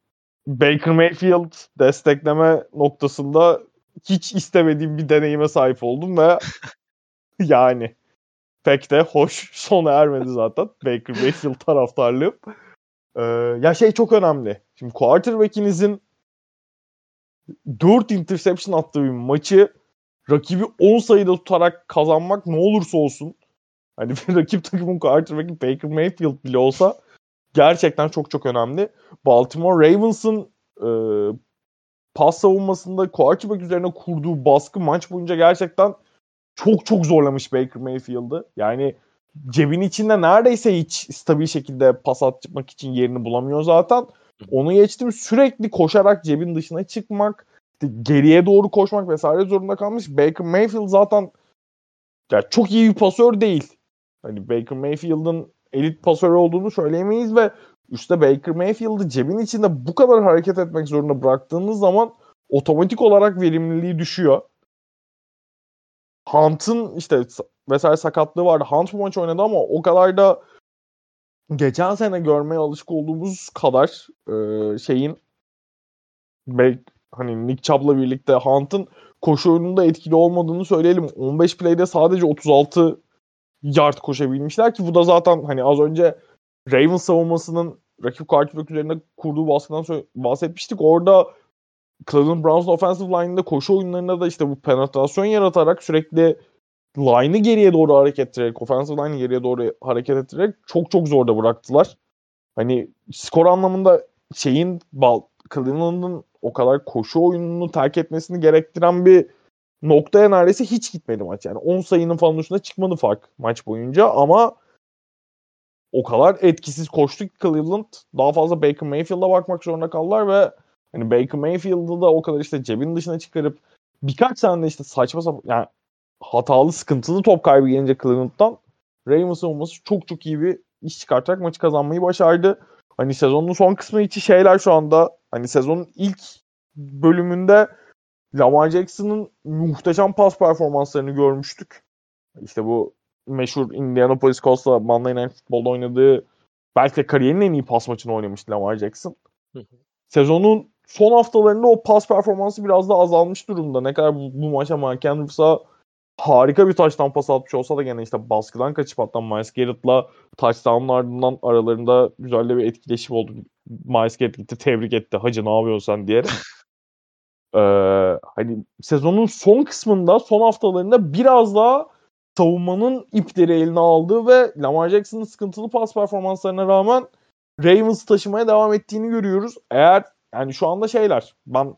[SPEAKER 1] Baker Mayfield destekleme noktasında hiç istemediğim bir deneyime sahip oldum ve yani pek de hoş sona ermedi zaten Baker Mayfield taraftarlığım. Ee, ya şey çok önemli. Şimdi quarterback'inizin 4 interception attığı bir maçı rakibi 10 sayıda tutarak kazanmak ne olursa olsun hani bir rakip takımın quarterback'i Baker Mayfield bile olsa gerçekten çok çok önemli. Baltimore Ravens'ın e, pas savunmasında quarterback üzerine kurduğu baskı maç boyunca gerçekten çok çok zorlamış Baker Mayfield'ı. Yani cebin içinde neredeyse hiç stabil şekilde pas atmak için yerini bulamıyor zaten. Onu geçtim sürekli koşarak cebin dışına çıkmak, geriye doğru koşmak vesaire zorunda kalmış. Baker Mayfield zaten yani çok iyi bir pasör değil. Hani Baker Mayfield'ın elit pasör olduğunu söyleyemeyiz ve üstte Baker Mayfield'ı cebin içinde bu kadar hareket etmek zorunda bıraktığınız zaman otomatik olarak verimliliği düşüyor. Hunt'ın işte vesaire sakatlığı vardı. Hunt bu maç oynadı ama o kadar da geçen sene görmeye alışık olduğumuz kadar e, şeyin belki hani Nick Chubb'la birlikte Hunt'ın koşu oyununda etkili olmadığını söyleyelim. 15 play'de sadece 36 yard koşabilmişler ki bu da zaten hani az önce Ravens savunmasının rakip quarterback üzerinde kurduğu baskıdan bahsetmiştik. Orada Cleveland Browns offensive line'ında koşu oyunlarında da işte bu penetrasyon yaratarak sürekli line'ı geriye doğru hareket ettirerek, offensive line'ı geriye doğru hareket ettirerek çok çok zorda bıraktılar. Hani skor anlamında şeyin Cleveland'ın o kadar koşu oyununu terk etmesini gerektiren bir noktaya neredeyse hiç gitmedi maç. Yani 10 sayının falan üstüne çıkmadı fark maç boyunca ama o kadar etkisiz koştu ki Cleveland daha fazla Baker Mayfield'a bakmak zorunda kaldılar ve hani Baker Mayfield'ı da o kadar işte cebin dışına çıkarıp birkaç tane de işte saçma sapan yani hatalı sıkıntılı top kaybı gelince Cleveland'dan Ravens olması çok çok iyi bir iş çıkartarak maçı kazanmayı başardı. Hani sezonun son kısmı için şeyler şu anda hani sezonun ilk bölümünde Lamar Jackson'ın muhteşem pas performanslarını görmüştük. İşte bu meşhur Indianapolis Colts'la Monday Night Football'da oynadığı belki de kariyerinin en iyi pas maçını oynamıştı Lamar Jackson. Sezonun son haftalarında o pas performansı biraz da azalmış durumda. Ne kadar bu, bu maça Mark Andrews'a harika bir taştan pas atmış olsa da gene işte baskıdan kaçıp hatta Miles Garrett'la touchdown'un ardından aralarında güzel bir etkileşim oldu. Miles Garrett gitti tebrik etti. Hacı ne yapıyorsun sen diyerek. ee, hani sezonun son kısmında son haftalarında biraz daha savunmanın ipleri eline aldığı ve Lamar Jackson'ın sıkıntılı pas performanslarına rağmen Ravens taşımaya devam ettiğini görüyoruz. Eğer yani şu anda şeyler ben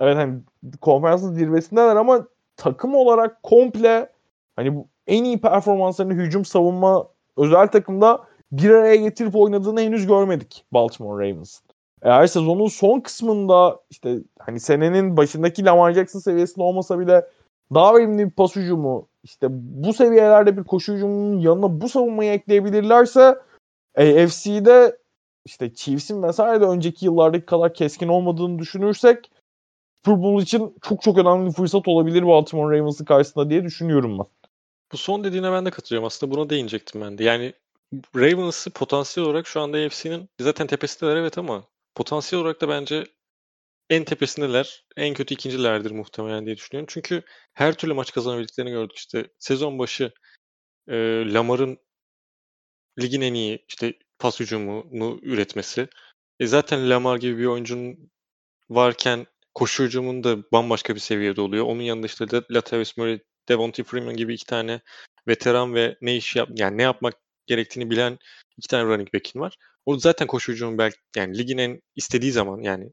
[SPEAKER 1] evet hani konferansın zirvesindeler ama takım olarak komple hani bu en iyi performanslarını hücum savunma özel takımda bir araya getirip oynadığını henüz görmedik Baltimore Ravens. Eğer sezonun son kısmında işte hani senenin başındaki Lamar Jackson seviyesinde olmasa bile daha verimli bir pas hücumu işte bu seviyelerde bir koşu hücumunun yanına bu savunmayı ekleyebilirlerse AFC'de işte Chiefs'in vesaire de önceki yıllardaki kadar keskin olmadığını düşünürsek Super Bowl için çok çok önemli bir fırsat olabilir Baltimore Ravens'ın karşısında diye düşünüyorum ben.
[SPEAKER 2] Bu son dediğine ben de katılıyorum. Aslında buna değinecektim ben de. Yani Ravens'ı potansiyel olarak şu anda AFC'nin zaten tepesindeler evet ama potansiyel olarak da bence en tepesindeler. En kötü ikincilerdir muhtemelen diye düşünüyorum. Çünkü her türlü maç kazanabildiklerini gördük. İşte sezon başı e, Lamar'ın ligin en iyi işte pas hücumunu üretmesi. E zaten Lamar gibi bir oyuncunun varken koşu hücumun da bambaşka bir seviyede oluyor. Onun yanında işte Latavius Murray, Devontae Freeman gibi iki tane veteran ve ne iş yap yani ne yapmak gerektiğini bilen iki tane running back'in var. O zaten koşu hücumu belki yani ligin en istediği zaman yani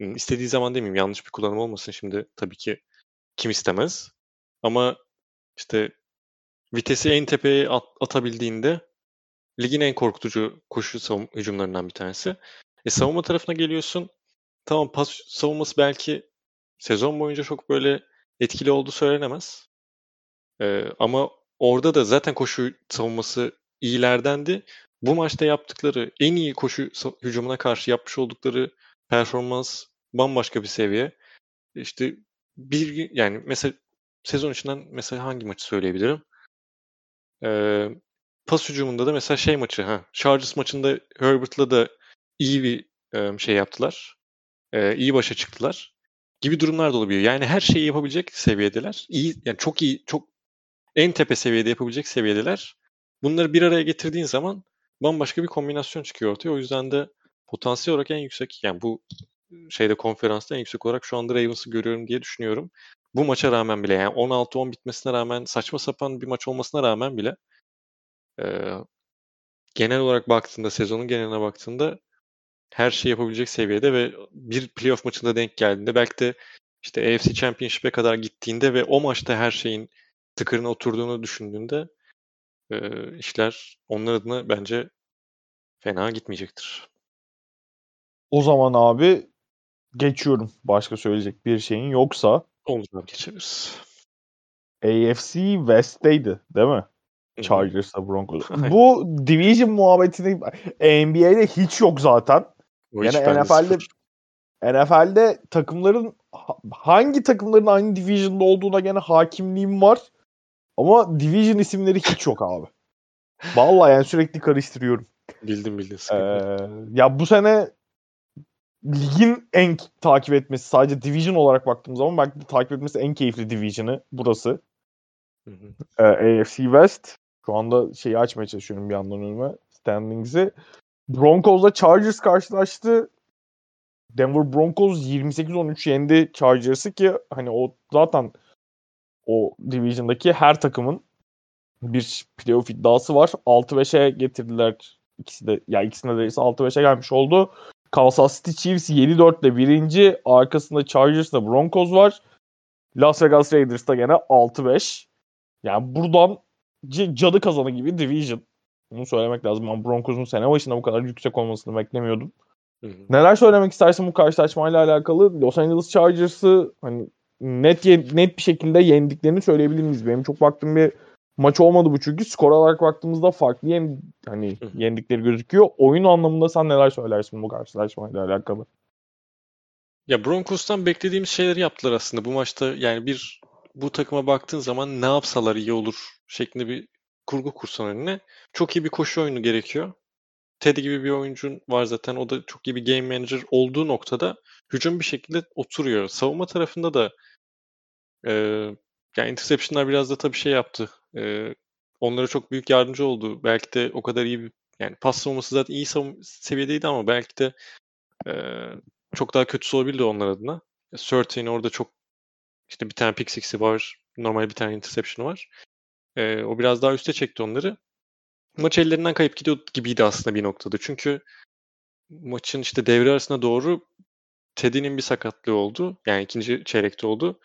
[SPEAKER 2] istediği zaman demeyeyim yanlış bir kullanım olmasın şimdi tabii ki kim istemez. Ama işte vitesi en tepeye at, atabildiğinde ligin en korkutucu koşu savun, hücumlarından bir tanesi. E savunma tarafına geliyorsun. Tamam pas savunması belki sezon boyunca çok böyle etkili olduğu söylenemez. Ee, ama orada da zaten koşu savunması iyilerdendi. Bu maçta yaptıkları en iyi koşu hücumuna karşı yapmış oldukları performans bambaşka bir seviye. İşte bir yani mesela sezon içinden mesela hangi maçı söyleyebilirim? Ee, pas hücumunda da mesela şey maçı ha Chargers maçında Herbert'la da iyi bir e, şey yaptılar. E, iyi başa çıktılar. gibi durumlar da olabiliyor. Yani her şeyi yapabilecek seviyedeler. İyi yani çok iyi çok en tepe seviyede yapabilecek seviyedeler. Bunları bir araya getirdiğin zaman bambaşka bir kombinasyon çıkıyor ortaya. O yüzden de potansiyel olarak en yüksek yani bu şeyde konferansta en yüksek olarak şu anda Ravens'ı görüyorum diye düşünüyorum. Bu maça rağmen bile yani 16-10 bitmesine rağmen saçma sapan bir maç olmasına rağmen bile e, genel olarak baktığında sezonun geneline baktığında her şey yapabilecek seviyede ve bir playoff maçında denk geldiğinde belki de işte AFC Championship'e kadar gittiğinde ve o maçta her şeyin tıkırına oturduğunu düşündüğünde e, işler onlar adına bence fena gitmeyecektir.
[SPEAKER 1] O zaman abi geçiyorum. Başka söyleyecek bir şeyin yoksa.
[SPEAKER 2] Olur geçeriz.
[SPEAKER 1] AFC West'teydi değil mi? Chargers'a Broncos. Bu division muhabbetini NBA'de hiç yok zaten. O yani NFL'de NFL'de takımların hangi takımların aynı division'da olduğuna gene hakimliğim var. Ama division isimleri hiç yok abi. Vallahi yani sürekli karıştırıyorum.
[SPEAKER 2] Bildim bildim.
[SPEAKER 1] Ee, ya bu sene ligin en takip etmesi sadece division olarak baktığım zaman belki de takip etmesi en keyifli division'ı burası. Hı hı. Ee, AFC West. Şu anda şeyi açmaya çalışıyorum bir yandan önüme. Standings'i. Broncos'la Chargers karşılaştı. Denver Broncos 28-13 yendi Chargers'ı ki hani o zaten o division'daki her takımın bir playoff iddiası var. 6-5'e getirdiler ikisi de. Ya yani ikisinde de 6-5'e gelmiş oldu. Kansas City Chiefs 7-4 ile birinci. Arkasında Chargers'la Broncos var. Las Vegas Raiders da gene 6-5. Yani buradan cadı kazanı gibi division. Bunu söylemek lazım. Ben Broncos'un sene başında bu kadar yüksek olmasını beklemiyordum. Hı hı. Neler söylemek istersin bu karşılaşmayla alakalı? Los Angeles Chargers'ı hani net net bir şekilde yendiklerini söyleyebilir miyiz? Benim çok baktığım bir maç olmadı bu çünkü skor olarak baktığımızda farklı yem, hani yendikleri gözüküyor. Oyun anlamında sen neler söylersin bu karşılaşmayla alakalı?
[SPEAKER 2] Ya Broncos'tan beklediğimiz şeyleri yaptılar aslında bu maçta. Yani bir bu takıma baktığın zaman ne yapsalar iyi olur şeklinde bir kurgu kursan önüne. Çok iyi bir koşu oyunu gerekiyor. Teddy gibi bir oyuncun var zaten. O da çok iyi bir game manager olduğu noktada hücum bir şekilde oturuyor. Savunma tarafında da e, yani interception'lar biraz da tabii şey yaptı. E, onlara çok büyük yardımcı oldu. Belki de o kadar iyi bir yani pas savunması zaten iyi savun seviyedeydi ama belki de e, çok daha kötüsü olabilirdi onlar adına. Certain orada çok işte bir tane pick six'i var. Normal bir tane interception var. E, o biraz daha üste çekti onları. Maç ellerinden kayıp gidiyor gibiydi aslında bir noktada. Çünkü maçın işte devre arasına doğru Teddy'nin bir sakatlığı oldu. Yani ikinci çeyrekte oldu.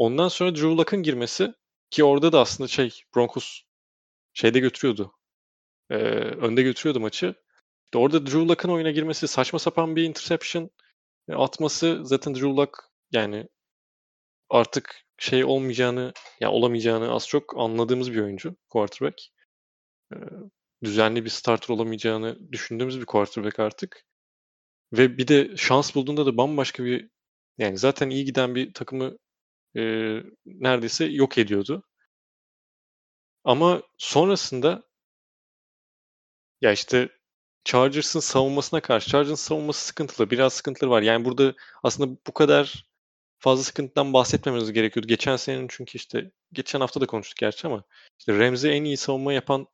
[SPEAKER 2] Ondan sonra Drew Luck'ın girmesi ki orada da aslında şey Broncos şeyde götürüyordu. E, önde götürüyordu maçı. İşte orada Drew Luck'ın oyuna girmesi, saçma sapan bir interception atması zaten Drew Luck yani artık şey olmayacağını, ya olamayacağını az çok anladığımız bir oyuncu, quarterback. Ee, düzenli bir starter olamayacağını düşündüğümüz bir quarterback artık. Ve bir de şans bulduğunda da bambaşka bir yani zaten iyi giden bir takımı e, neredeyse yok ediyordu. Ama sonrasında ya işte Chargers'ın savunmasına karşı Chargers'ın savunması sıkıntılı. Biraz sıkıntıları var. Yani burada aslında bu kadar fazla sıkıntıdan bahsetmememiz gerekiyordu. Geçen senenin çünkü işte geçen hafta da konuştuk gerçi ama işte Ramsey en iyi savunma yapan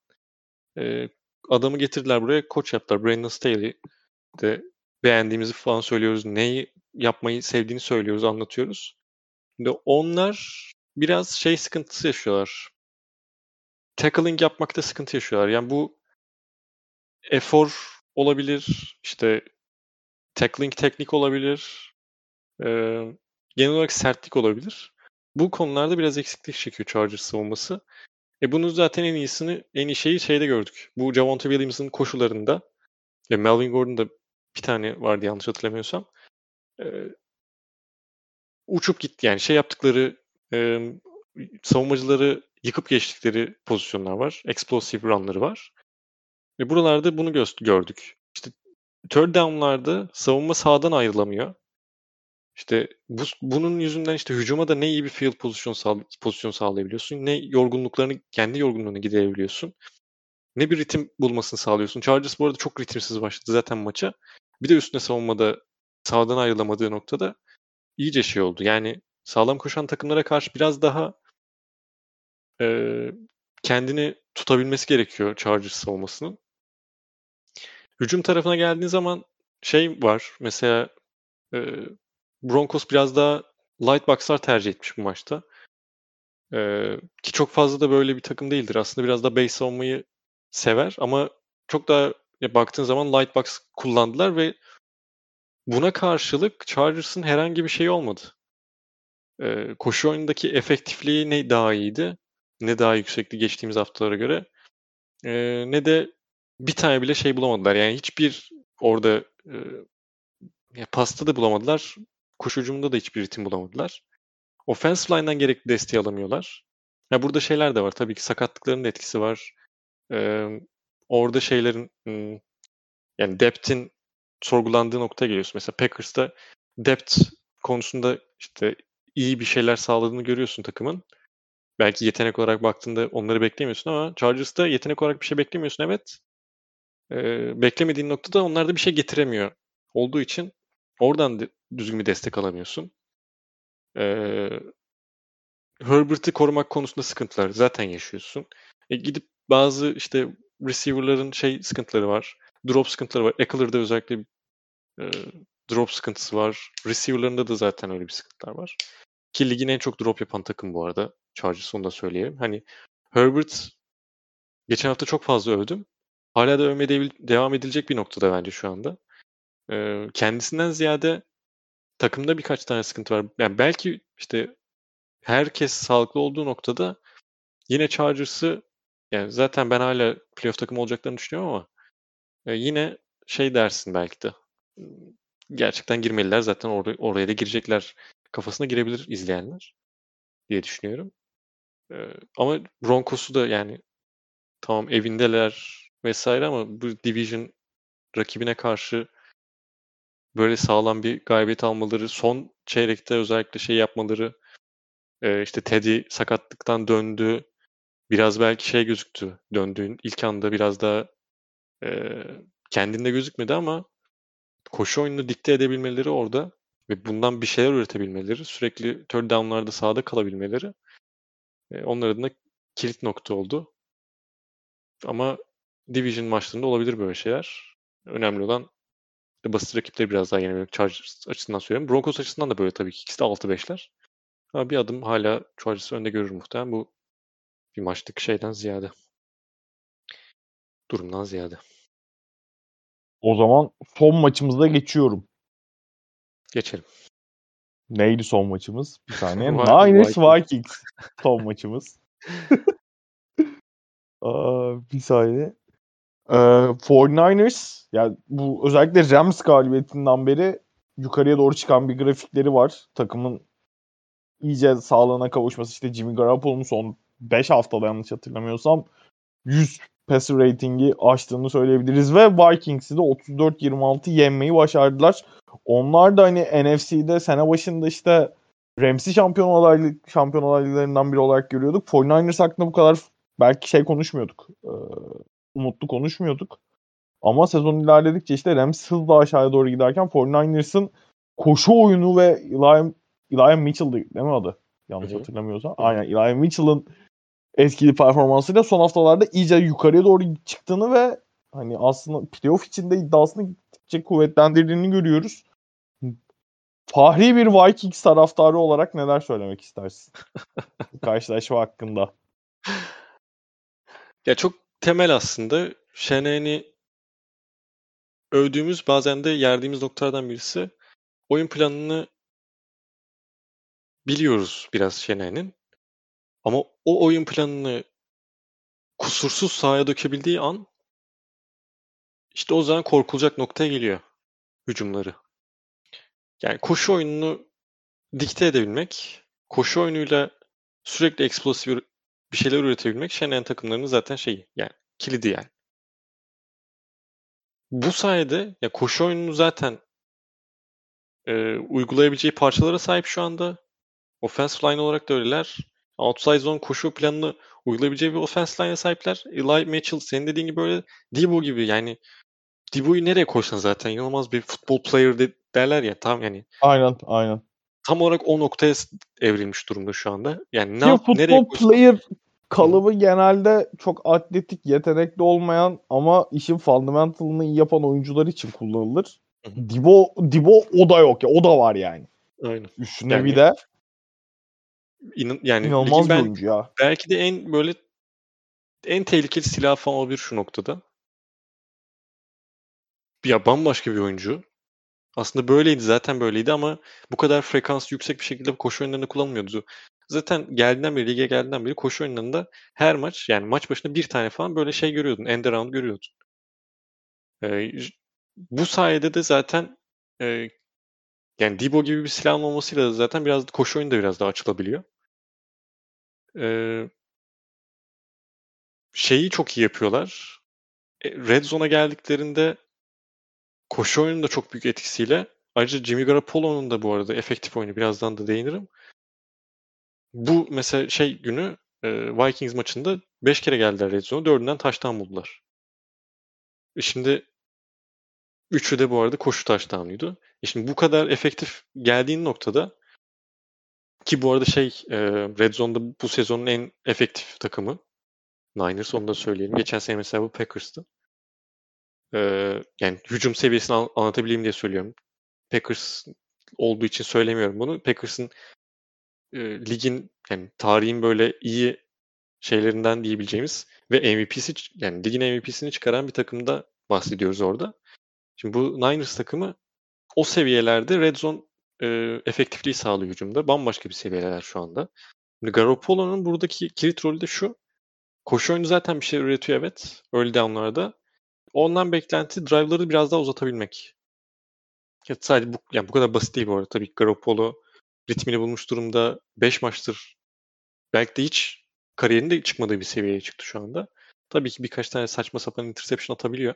[SPEAKER 2] e, adamı getirdiler buraya koç yaptılar. Brandon Staley de beğendiğimizi falan söylüyoruz. Neyi yapmayı sevdiğini söylüyoruz, anlatıyoruz. Şimdi onlar biraz şey sıkıntısı yaşıyorlar. Tackling yapmakta sıkıntı yaşıyorlar. Yani bu efor olabilir, işte tackling teknik olabilir, e, genel olarak sertlik olabilir. Bu konularda biraz eksiklik çekiyor Chargers savunması. E bunun zaten en iyisini, en iyi şeyi şeyde gördük. Bu Javonte Williams'ın koşularında. ve Melvin Gordon'da bir tane vardı yanlış hatırlamıyorsam. E, uçup gitti yani şey yaptıkları e, savunmacıları yıkıp geçtikleri pozisyonlar var. Explosive run'ları var. Ve buralarda bunu gördük. İşte third down'larda savunma sağdan ayrılamıyor. İşte bu, bunun yüzünden işte hücuma da ne iyi bir field pozisyon, sağ, pozisyon sağlayabiliyorsun, ne yorgunluklarını, kendi yorgunluğunu giderebiliyorsun. Ne bir ritim bulmasını sağlıyorsun. Chargers bu arada çok ritimsiz başladı zaten maça. Bir de üstüne savunmada sağdan ayrılamadığı noktada iyice şey oldu. Yani sağlam koşan takımlara karşı biraz daha eee, kendini tutabilmesi gerekiyor Chargers savunmasının. Hücum tarafına geldiğin zaman şey var. Mesela eee, Broncos biraz daha light box'lar tercih etmiş bu maçta. Eee, ki çok fazla da böyle bir takım değildir. Aslında biraz da base savunmayı sever ama çok daha ya baktığın zaman light box kullandılar ve buna karşılık Chargers'ın herhangi bir şeyi olmadı. Eee, koşu oyunundaki efektifliği ne daha iyiydi, ne daha yüksekti geçtiğimiz haftalara göre. Eee, ne de bir tane bile şey bulamadılar. Yani hiçbir orada ya pasta da bulamadılar. Koşu hücumunda da hiçbir ritim bulamadılar. Offensive line'dan gerekli desteği alamıyorlar. Ya burada şeyler de var. Tabii ki sakatlıkların da etkisi var. Eee, orada şeylerin ım, yani depth'in sorgulandığı noktaya geliyorsun. Mesela Packers'ta depth konusunda işte iyi bir şeyler sağladığını görüyorsun takımın. Belki yetenek olarak baktığında onları beklemiyorsun ama Chargers'ta yetenek olarak bir şey beklemiyorsun evet. Eee, beklemediğin noktada onlar da bir şey getiremiyor olduğu için oradan de, düzgün bir destek alamıyorsun. Eee Herbert'i korumak konusunda sıkıntılar zaten yaşıyorsun. E gidip bazı işte receiver'ların şey sıkıntıları var. Drop sıkıntıları var. Eckler'da özellikle e, drop sıkıntısı var. Receiver'larında da zaten öyle bir sıkıntılar var. Ki ligin en çok drop yapan takım bu arada. Chargers onu da söyleyeyim. Hani Herbert geçen hafta çok fazla övdüm. Hala da övmeye devam edilecek bir noktada bence şu anda. E, kendisinden ziyade takımda birkaç tane sıkıntı var. Yani belki işte herkes sağlıklı olduğu noktada yine Chargers'ı yani zaten ben hala playoff takımı olacaklarını düşünüyorum ama e, yine şey dersin belki de gerçekten girmeliler zaten or- oraya da girecekler kafasına girebilir izleyenler diye düşünüyorum. E, ama Broncos'u da yani tamam evindeler vesaire ama bu division rakibine karşı böyle sağlam bir galibiyet almaları, son çeyrekte özellikle şey yapmaları Eee, işte Teddy sakatlıktan döndü. Biraz belki şey gözüktü döndüğün ilk anda biraz daha eee, kendinde gözükmedi ama koşu oyununu dikte edebilmeleri orada ve bundan bir şeyler üretebilmeleri, sürekli third down'larda sahada kalabilmeleri eee, onlar adına kilit nokta oldu. Ama division maçlarında olabilir böyle şeyler. Önemli olan basit rakipleri biraz daha yenebilmek. Chargers açısından söylüyorum. Broncos açısından da böyle tabii ki. İkisi de 6-5'ler. Ama bir adım hala Chargers'ı önde görür muhtemelen. Bu bir maçlık şeyden ziyade. Durumdan ziyade.
[SPEAKER 1] O zaman son maçımıza geçiyorum.
[SPEAKER 2] Geçelim.
[SPEAKER 1] Neydi son maçımız? Bir saniye. Niners Vikings son maçımız. Aa, bir saniye. Ee, 49ers yani bu özellikle Rams galibiyetinden beri yukarıya doğru çıkan bir grafikleri var. Takımın iyice sağlığına kavuşması işte Jimmy Garoppolo'nun son 5 haftada yanlış hatırlamıyorsam 100 passer ratingi aştığını söyleyebiliriz ve Vikings'i de 34-26 yenmeyi başardılar. Onlar da hani NFC'de sene başında işte Rams'i şampiyon adaylı şampiyon adaylarından biri olarak görüyorduk. 49ers hakkında bu kadar belki şey konuşmuyorduk. E, umutlu konuşmuyorduk. Ama sezon ilerledikçe işte Rams hızla aşağıya doğru giderken 49ers'ın koşu oyunu ve Eli Elijah Mitchell değil mi adı? Yanlış hatırlamıyorsam. Aynen Elijah Mitchell'ın etkili performansıyla son haftalarda iyice yukarıya doğru çıktığını ve hani aslında playoff içinde iddiasını gittikçe kuvvetlendirdiğini görüyoruz. Fahri bir Vikings taraftarı olarak neler söylemek istersin? Karşılaşma hakkında.
[SPEAKER 2] Ya çok temel aslında. Şene'ni övdüğümüz bazen de yerdiğimiz noktalardan birisi oyun planını biliyoruz biraz Şener'in. Ama o oyun planını kusursuz sahaya dökebildiği an işte o zaman korkulacak noktaya geliyor hücumları. Yani koşu oyununu dikte edebilmek, koşu oyunuyla sürekli eksplosif bir şeyler üretebilmek Şener'in takımlarının zaten şeyi yani kilidi yani. Bu sayede ya koşu oyununu zaten e, uygulayabileceği parçalara sahip şu anda. Offensive line olarak da öyleler. Outside zone koşu planını uygulayabileceği bir offensive line'e sahipler. Eli Mitchell senin dediğin gibi böyle Debo gibi yani Debo'yu nereye koysan zaten inanılmaz bir futbol player de, derler ya tam yani.
[SPEAKER 1] Aynen aynen.
[SPEAKER 2] tam olarak o noktaya evrilmiş durumda şu anda. Yani
[SPEAKER 1] ne yap, nereye player kalıbı genelde çok atletik, yetenekli olmayan ama işin fundamentalını iyi yapan oyuncular için kullanılır. Dibo Dibo o da yok ya. O da var yani.
[SPEAKER 2] Aynen.
[SPEAKER 1] Üstüne yani, bir de
[SPEAKER 2] inan, yani
[SPEAKER 1] inanılmaz bir oyuncu ya.
[SPEAKER 2] Belki de en böyle en tehlikeli silah falan olabilir şu noktada. Ya bambaşka bir oyuncu. Aslında böyleydi zaten böyleydi ama bu kadar frekans yüksek bir şekilde koşu oyunlarında kullanmıyordu. Zaten geldiğinden beri, lige geldiğinden beri koşu oyunlarında her maç yani maç başına bir tane falan böyle şey görüyordun. End around görüyordun. Ee, bu sayede de zaten e, yani Debo gibi bir silahın olmasıyla zaten biraz koşu oyunu da biraz daha açılabiliyor. Ee, şeyi çok iyi yapıyorlar. E, Red Zone'a geldiklerinde koşu oyunun da çok büyük etkisiyle ayrıca Jimmy Garoppolo'nun da bu arada efektif oyunu birazdan da değinirim. Bu mesela şey günü e, Vikings maçında 5 kere geldiler Red Zone'a. 4'ünden taştan buldular. E şimdi üçü de bu arada koşu taştanlıydı. E şimdi bu kadar efektif geldiğin noktada ki bu arada şey e, Red Zone'da bu sezonun en efektif takımı Niners onu da söyleyelim. Geçen sene mesela bu Packers'tı. Ee, yani hücum seviyesini an- anlatabileyim diye söylüyorum. Packers olduğu için söylemiyorum bunu. Packers'ın e, ligin yani tarihin böyle iyi şeylerinden diyebileceğimiz ve MVP'si yani ligin MVP'sini çıkaran bir takımda bahsediyoruz orada. Şimdi bu Niners takımı o seviyelerde red zone e, efektifliği sağlıyor hücumda. Bambaşka bir seviyeler şu anda. Şimdi Garoppolo'nun buradaki kilit rolü de şu. Koşu oyunu zaten bir şey üretiyor evet. Early down'larda. Ondan beklenti drive'ları biraz daha uzatabilmek. Ya sadece bu, yani bu kadar basit değil bu arada. Tabii Garoppolo ritmini bulmuş durumda. 5 maçtır belki de hiç kariyerinde çıkmadığı bir seviyeye çıktı şu anda. Tabii ki birkaç tane saçma sapan interception atabiliyor.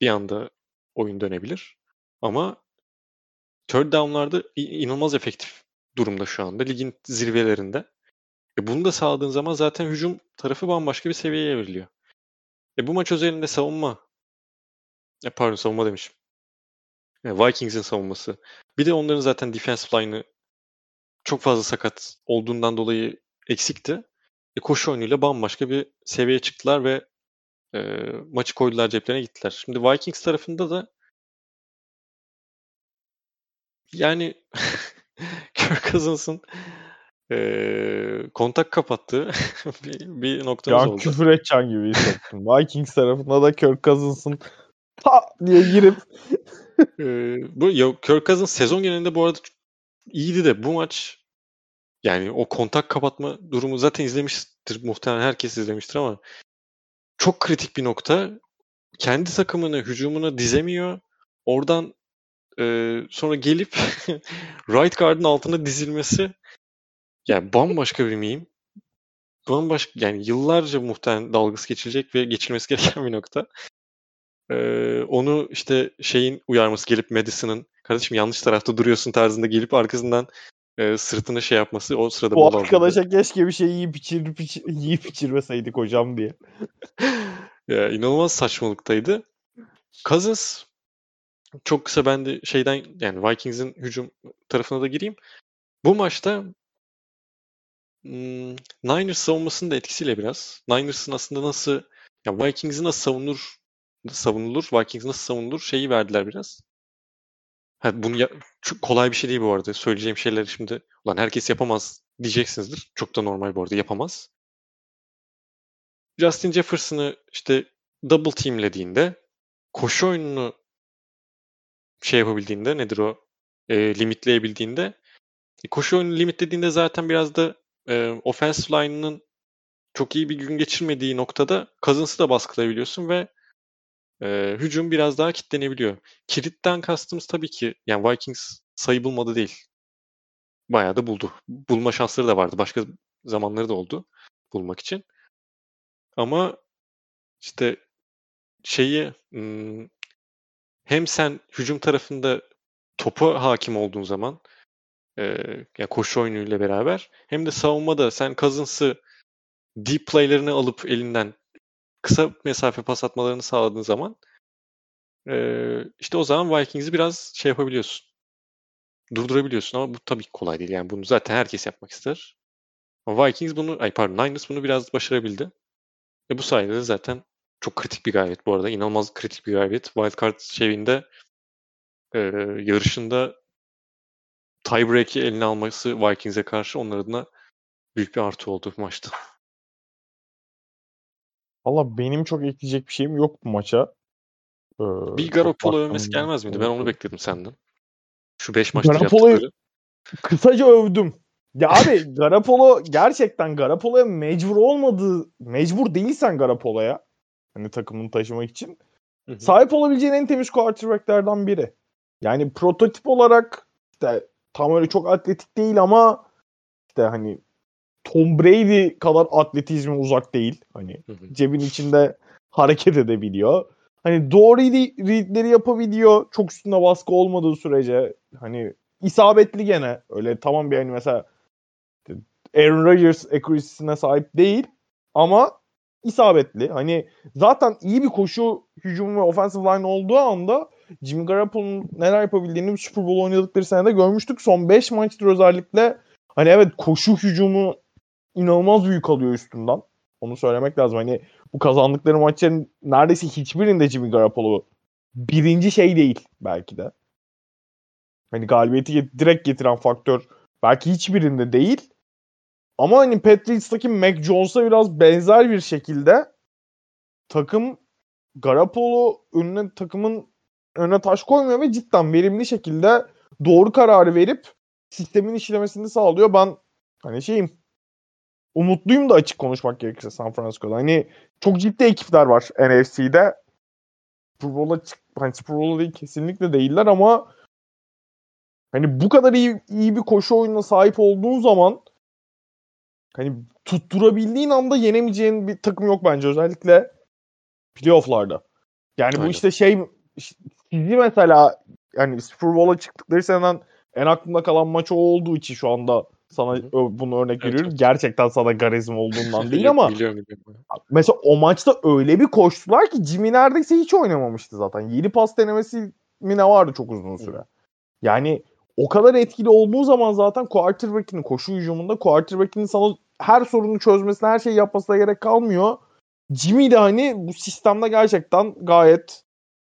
[SPEAKER 2] Bir anda oyun dönebilir. Ama third down'larda inanılmaz efektif durumda şu anda. Ligin zirvelerinde. E bunu da sağladığın zaman zaten hücum tarafı bambaşka bir seviyeye evriliyor. E bu maç özelinde savunma e pardon savunma demişim. E, Vikings'in savunması. Bir de onların zaten defense line'ı çok fazla sakat olduğundan dolayı eksikti. E, koşu oyunuyla bambaşka bir seviyeye çıktılar ve e, maçı koydular ceplerine gittiler. Şimdi Vikings tarafında da yani Kirk Cousins'ın e, kontak kapattığı bir, bir noktamız
[SPEAKER 1] ya,
[SPEAKER 2] oldu.
[SPEAKER 1] küfür edeceğim gibi hissettim. Vikings tarafında da Kirk Cousins'ın pa diye girip
[SPEAKER 2] e, bu ya, Kirk Cousins sezon genelinde bu arada iyiydi de bu maç yani o kontak kapatma durumu zaten izlemiştir. Muhtemelen herkes izlemiştir ama çok kritik bir nokta. Kendi takımını hücumuna dizemiyor. Oradan e, sonra gelip right guard'ın altına dizilmesi yani bambaşka bir meme. Bambaşka yani yıllarca muhtemelen dalgası geçilecek ve geçilmesi gereken bir nokta. Ee, onu işte şeyin uyarması gelip Madison'ın kardeşim yanlış tarafta duruyorsun tarzında gelip arkasından e, sırtını şey yapması o sırada
[SPEAKER 1] Bu arkadaşa keşke bir şey yiyip, içir, içir, yiyip içirmeseydik hocam diye.
[SPEAKER 2] ya, inanılmaz saçmalıktaydı. Cousins çok kısa ben de şeyden yani Vikings'in hücum tarafına da gireyim. Bu maçta hmm, Niners savunmasının da etkisiyle biraz. Niners'ın aslında nasıl ya Vikings'i nasıl savunur savunulur, Vikings nasıl savunulur şeyi verdiler biraz. Ha, bunu ya, çok kolay bir şey değil bu arada. Söyleyeceğim şeyleri şimdi ulan herkes yapamaz diyeceksinizdir. Çok da normal bu arada yapamaz. Justin Jefferson'ı işte double teamlediğinde koşu oyununu şey yapabildiğinde nedir o e, limitleyebildiğinde e, koşu oyunu limitlediğinde zaten biraz da e, offensive line'ının çok iyi bir gün geçirmediği noktada Cousins'ı da baskılayabiliyorsun ve e, hücum biraz daha kitlenebiliyor. Kilitten kastımız tabii ki yani Vikings sayı bulmadı değil. Bayağı da buldu. Bulma şansları da vardı. Başka zamanları da oldu bulmak için. Ama işte şeyi hem sen hücum tarafında topa hakim olduğun zaman e, yani koşu oyunuyla beraber hem de savunmada sen Cousins'ı deep play'lerini alıp elinden kısa mesafe pas atmalarını sağladığın zaman e, işte o zaman Vikings'i biraz şey yapabiliyorsun. durdurabiliyorsun ama bu tabii kolay değil. Yani bunu zaten herkes yapmak ister. Ama Vikings bunu, ay pardon Niners bunu biraz başarabildi. Ve bu sayede de zaten çok kritik bir galibiyet bu arada. İnanılmaz kritik bir galibiyet. Wildcard şeyinde e, yarışında tiebreak'i eline alması Vikings'e karşı onlar adına büyük bir artı oldu maçta.
[SPEAKER 1] Valla benim çok ekleyecek bir şeyim yok bu maça.
[SPEAKER 2] Ee, bir Garoppolo övmesi gelmez miydi? Ben onu bekledim senden. Şu 5 maçta
[SPEAKER 1] yaptıkları. Kısaca övdüm. Ya abi Garapolo gerçekten Garapolo'ya mecbur olmadığı, mecbur değilsen Garapolo'ya hani takımını taşımak için hı hı. sahip olabileceğin en temiz quarterback'lerden biri. Yani prototip olarak işte tam öyle çok atletik değil ama işte hani Tom Brady kadar atletizme uzak değil. Hani cebin içinde hareket edebiliyor. Hani doğru readleri yapabiliyor. Çok üstünde baskı olmadığı sürece. Hani isabetli gene. Öyle tamam bir hani mesela Aaron Rodgers accuracy'sine sahip değil ama isabetli. Hani zaten iyi bir koşu hücumu ve offensive line olduğu anda Jimmy Garoppolo'nun neler yapabildiğini Super Bowl oynadıkları senede görmüştük. Son 5 maçtır özellikle hani evet koşu hücumu inanılmaz büyük alıyor üstünden. Onu söylemek lazım. Hani bu kazandıkları maçların neredeyse hiçbirinde Jimmy Garoppolo birinci şey değil belki de. Hani galibiyeti direkt getiren faktör belki hiçbirinde değil. Ama hani Patriots'taki Mac Jones'a biraz benzer bir şekilde takım Garoppolo önüne takımın önüne taş koymuyor ve cidden verimli şekilde doğru kararı verip sistemin işlemesini sağlıyor. Ben hani şeyim umutluyum da açık konuşmak gerekirse San Francisco'da. Hani çok ciddi ekipler var NFC'de. Super Bowl'a çık hani Super Bowl'a değil kesinlikle değiller ama hani bu kadar iyi, iyi bir koşu oyununa sahip olduğun zaman hani tutturabildiğin anda yenemeyeceğin bir takım yok bence özellikle playoff'larda. Yani Aynen. bu işte şey sizi mesela yani Super Bowl'a çıktıkları seneden en aklımda kalan maç o olduğu için şu anda sana Hı-hı. bunu örnek evet, veriyorum. Evet. Gerçekten sana garizm olduğundan değil ama biliyorum, biliyorum. mesela o maçta öyle bir koştular ki Jimmy neredeyse hiç oynamamıştı zaten. 7 pas denemesi mi ne vardı çok uzun süre. Hı. Yani o kadar etkili olduğu zaman zaten quarterback'in koşu hücumunda quarterback'in sana her sorunu çözmesine, her şeyi yapmasına gerek kalmıyor. Jimmy de hani bu sistemde gerçekten gayet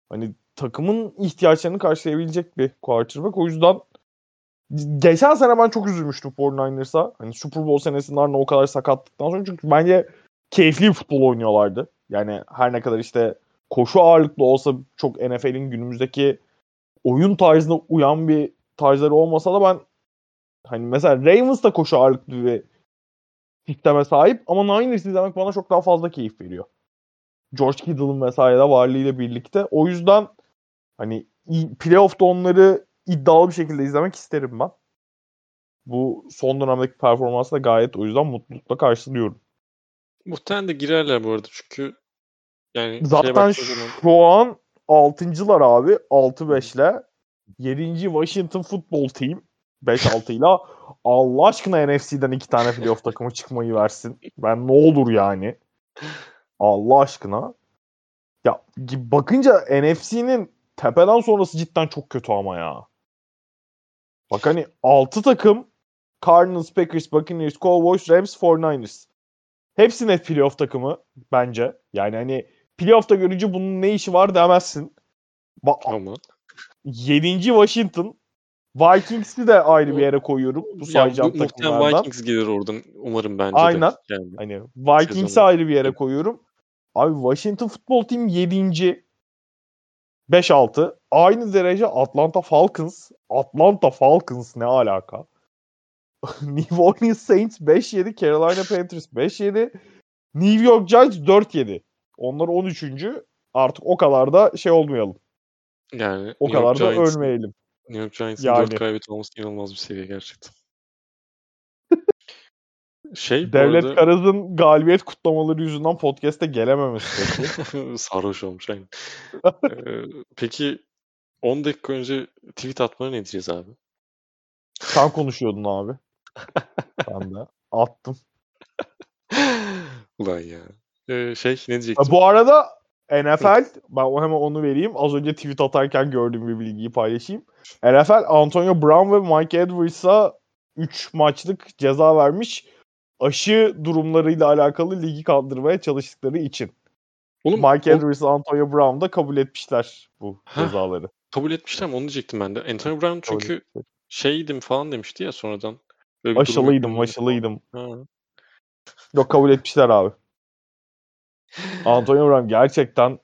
[SPEAKER 1] hani takımın ihtiyaçlarını karşılayabilecek bir quarterback. O yüzden geçen sene ben çok üzülmüştüm 49ers'a. Hani Super Bowl senesinin ardından o kadar sakatlıktan sonra çünkü bence keyifli bir futbol oynuyorlardı. Yani her ne kadar işte koşu ağırlıklı olsa çok NFL'in günümüzdeki oyun tarzına uyan bir tarzları olmasa da ben hani mesela Ravens da koşu ağırlıklı bir sisteme sahip ama Niners izlemek bana çok daha fazla keyif veriyor. George Kittle'ın vesaire de varlığıyla birlikte. O yüzden hani playoff'ta onları iddialı bir şekilde izlemek isterim ben. Bu son dönemdeki performansı da gayet o yüzden mutlulukla karşılıyorum.
[SPEAKER 2] Muhtemelen de girerler bu arada çünkü yani
[SPEAKER 1] zaten şu an 6.lar abi 6-5 ile 7. Washington Football Team 5-6 ile Allah aşkına NFC'den iki tane playoff takımı çıkmayı versin. Ben ne olur yani. Allah aşkına. Ya bakınca NFC'nin tepeden sonrası cidden çok kötü ama ya. Bak hani 6 takım Cardinals, Packers, Buccaneers, Cowboys, Rams, 49ers. Hepsi net playoff takımı bence. Yani hani playoff'ta görünce bunun ne işi var demezsin. Ba
[SPEAKER 2] Ama.
[SPEAKER 1] 7. Washington. Vikings'i de ayrı bir yere koyuyorum. Bu sayacağım
[SPEAKER 2] ya, takımlardan. Vikings gelir oradan umarım bence
[SPEAKER 1] Aynen. de. Yani. Hani Vikings'i ayrı bir yere koyuyorum. Abi Washington Football Team 7. 5-6. Aynı derece Atlanta Falcons. Atlanta Falcons ne alaka? New Orleans Saints 5-7. Carolina Panthers 5-7. New York Giants 4-7. Onlar 13. Artık o kadar da şey olmayalım.
[SPEAKER 2] Yani
[SPEAKER 1] o kadar da ölmeyelim.
[SPEAKER 2] New York Giants'ın yani. 4 kaybet olması inanılmaz bir seviye gerçekten.
[SPEAKER 1] Şey Devlet arada... Karaz'ın galibiyet kutlamaları yüzünden podcast'e gelememesi
[SPEAKER 2] peki. Sarhoş olmuş aynı. ee, peki 10 dakika önce tweet atmaya ne diyeceğiz abi?
[SPEAKER 1] Sen konuşuyordun abi. ben de attım.
[SPEAKER 2] Ulan ya. Ee, şey ne diyecektim?
[SPEAKER 1] Bu arada NFL, ben hemen onu vereyim. Az önce tweet atarken gördüğüm bir bilgiyi paylaşayım. NFL, Antonio Brown ve Mike Edwards'a 3 maçlık ceza vermiş. Aşı durumlarıyla alakalı ligi kaldırmaya çalıştıkları için. Oğlum, Mike o... Edwards, Antonio Brown da kabul etmişler bu Heh, cezaları.
[SPEAKER 2] Kabul etmişler mi? Onu diyecektim ben de. Antonio Brown çünkü şeydim falan demişti ya sonradan.
[SPEAKER 1] Böyle aşılıydım, aşılıydım. Yok kabul etmişler abi. Antonio Brown gerçekten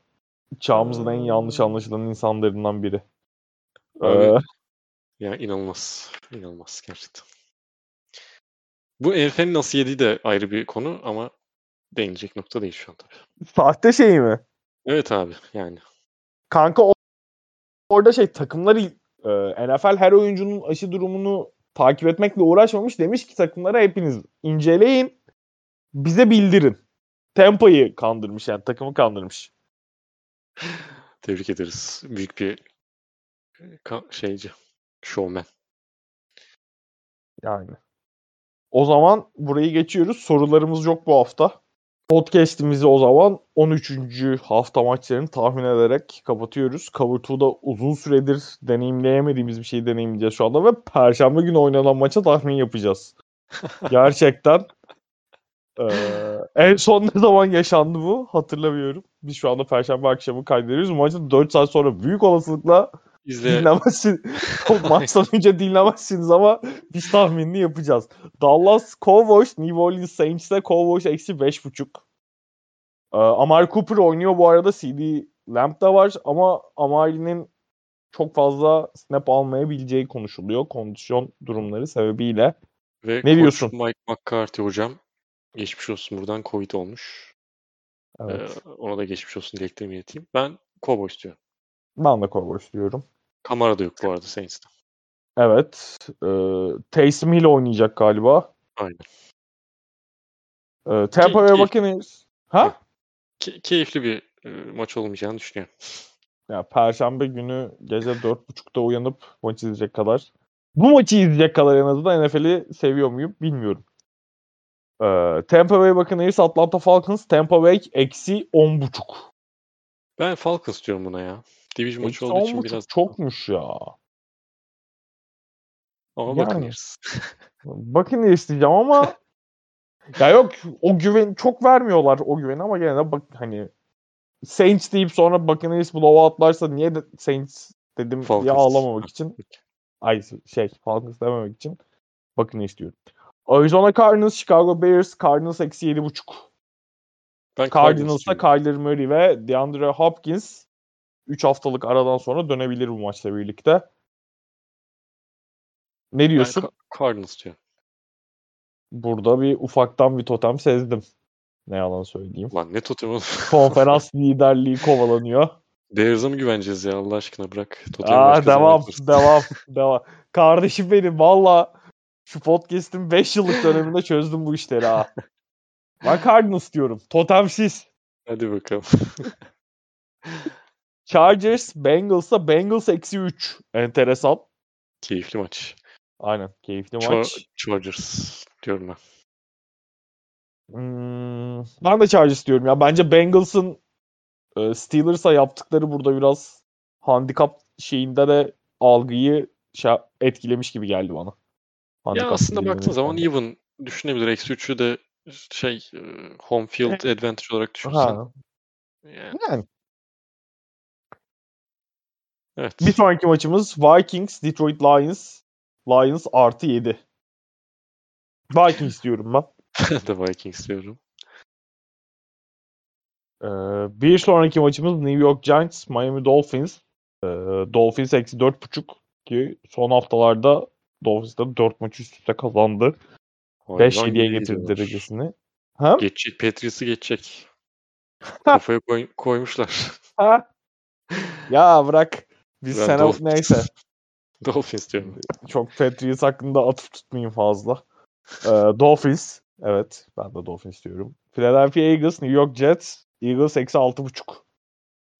[SPEAKER 1] çağımızın en yanlış anlaşılan insanlarından biri.
[SPEAKER 2] Abi, ee... Ya inanılmaz. İnanılmaz gerçekten. Bu NFL'in nasıl yediği de ayrı bir konu ama değinecek nokta değil şu an tabii.
[SPEAKER 1] Sahte şey mi?
[SPEAKER 2] Evet abi yani.
[SPEAKER 1] Kanka o, orada şey takımları e, NFL her oyuncunun aşı durumunu takip etmekle uğraşmamış. Demiş ki takımlara hepiniz inceleyin. Bize bildirin. Tempa'yı kandırmış yani takımı kandırmış.
[SPEAKER 2] Tebrik ederiz. Büyük bir şeyci. Showman.
[SPEAKER 1] Yani. O zaman burayı geçiyoruz. Sorularımız yok bu hafta. Podcast'imizi o zaman 13. hafta maçlarını tahmin ederek kapatıyoruz. Cover 2'da uzun süredir deneyimleyemediğimiz bir şeyi deneyimleyeceğiz şu anda ve Perşembe günü oynanan maça tahmin yapacağız. Gerçekten ee, en son ne zaman yaşandı bu hatırlamıyorum. Biz şu anda Perşembe akşamı kaydediyoruz. Maçın 4 saat sonra büyük olasılıkla İzle. Dinlemezsin. Maçtan önce dinlemezsiniz ama biz tahminini yapacağız. Dallas Cowboys, New Orleans Saints'te Cowboys eksi 5.5. Ee, Amari Cooper oynuyor bu arada. CD Lamb da var ama Amari'nin çok fazla snap almayabileceği konuşuluyor. Kondisyon durumları sebebiyle.
[SPEAKER 2] Ve ne diyorsun? Mike McCarthy hocam geçmiş olsun buradan Covid olmuş. Evet. Ee, ona da geçmiş olsun dileklerimi ileteyim. Ben Cowboys diyorum.
[SPEAKER 1] Ben de Cowboys diyorum.
[SPEAKER 2] Kamara da yok bu arada Saints'te.
[SPEAKER 1] Evet. E, Taysom Hill oynayacak galiba.
[SPEAKER 2] Aynen.
[SPEAKER 1] E, Tampa Bay Buccaneers. Ha?
[SPEAKER 2] Key- keyifli bir e, maç olmayacağını düşünüyorum.
[SPEAKER 1] Ya Perşembe günü gece 4.30'da uyanıp maç izleyecek kadar. Bu maçı izleyecek kadar en azından NFL'i seviyor muyum bilmiyorum. Ee, Tampa Bay Buccaneers, Atlanta Falcons, Tampa Bay eksi 10.5.
[SPEAKER 2] Ben Falcons diyorum buna ya. Division maçı olduğu için biraz...
[SPEAKER 1] Çokmuş ya.
[SPEAKER 2] Ama yani, Buccaneers.
[SPEAKER 1] Buccaneers diyeceğim ama ya yok o güven çok vermiyorlar o güveni ama gene de bak hani Saints deyip sonra Buccaneers blowoutlarsa niye de Saints dedim Falcons. diye ağlamamak için. Ay şey Falcons dememek için Buccaneers diyorum. Arizona Cardinals, Chicago Bears, Cardinals eksi yedi buçuk. Cardinals'ta Kyler Murray ve DeAndre Hopkins 3 haftalık aradan sonra dönebilir bu maçla birlikte. Ne diyorsun? Ben
[SPEAKER 2] Cardinals diyorum.
[SPEAKER 1] Burada bir ufaktan bir totem sezdim. Ne yalan söyleyeyim.
[SPEAKER 2] Lan ne totem
[SPEAKER 1] Konferans liderliği kovalanıyor.
[SPEAKER 2] Bears'a mı güveneceğiz ya Allah aşkına bırak.
[SPEAKER 1] Totem Aa, devam, devam, devam. Kardeşim benim valla şu podcast'in 5 yıllık döneminde çözdüm bu işleri ha. Ben Cardinals diyorum. Totemsiz.
[SPEAKER 2] Hadi bakalım.
[SPEAKER 1] Chargers Bengals'a Bengals eksi 3. Enteresan.
[SPEAKER 2] Keyifli maç.
[SPEAKER 1] Aynen keyifli Ch- maç.
[SPEAKER 2] Chargers diyorum ben.
[SPEAKER 1] Hmm, ben de Chargers diyorum ya. Bence Bengals'ın e, Steelers'a yaptıkları burada biraz handikap şeyinde de algıyı şey, etkilemiş gibi geldi bana.
[SPEAKER 2] Handikap ya aslında baktığın zaman even düşünebilir. Eksi 3'ü de şey home field advantage olarak düşünsen. Ha.
[SPEAKER 1] Yani. yani. Evet. Bir sonraki maçımız Vikings, Detroit Lions. Lions artı 7. Vikings diyorum ben.
[SPEAKER 2] Ben de Vikings diyorum.
[SPEAKER 1] Ee, bir sonraki maçımız New York Giants, Miami Dolphins. Ee, Dolphins eksi 4.5 ki son haftalarda Dolphins'da 4 maç üst üste kazandı. 5-7'ye getirdi derecesini.
[SPEAKER 2] Ha? Geçecek. Patriots'ı geçecek. Kafaya koy, koymuşlar.
[SPEAKER 1] Ya bırak. Biz ben sene Dolphins. neyse.
[SPEAKER 2] Dolphins diyorum.
[SPEAKER 1] Çok Patriots hakkında atıp tutmayayım fazla. Ee, Dolphins. Evet. Ben de Dolphins diyorum. Philadelphia Eagles, New York Jets. Eagles eksi 6.5.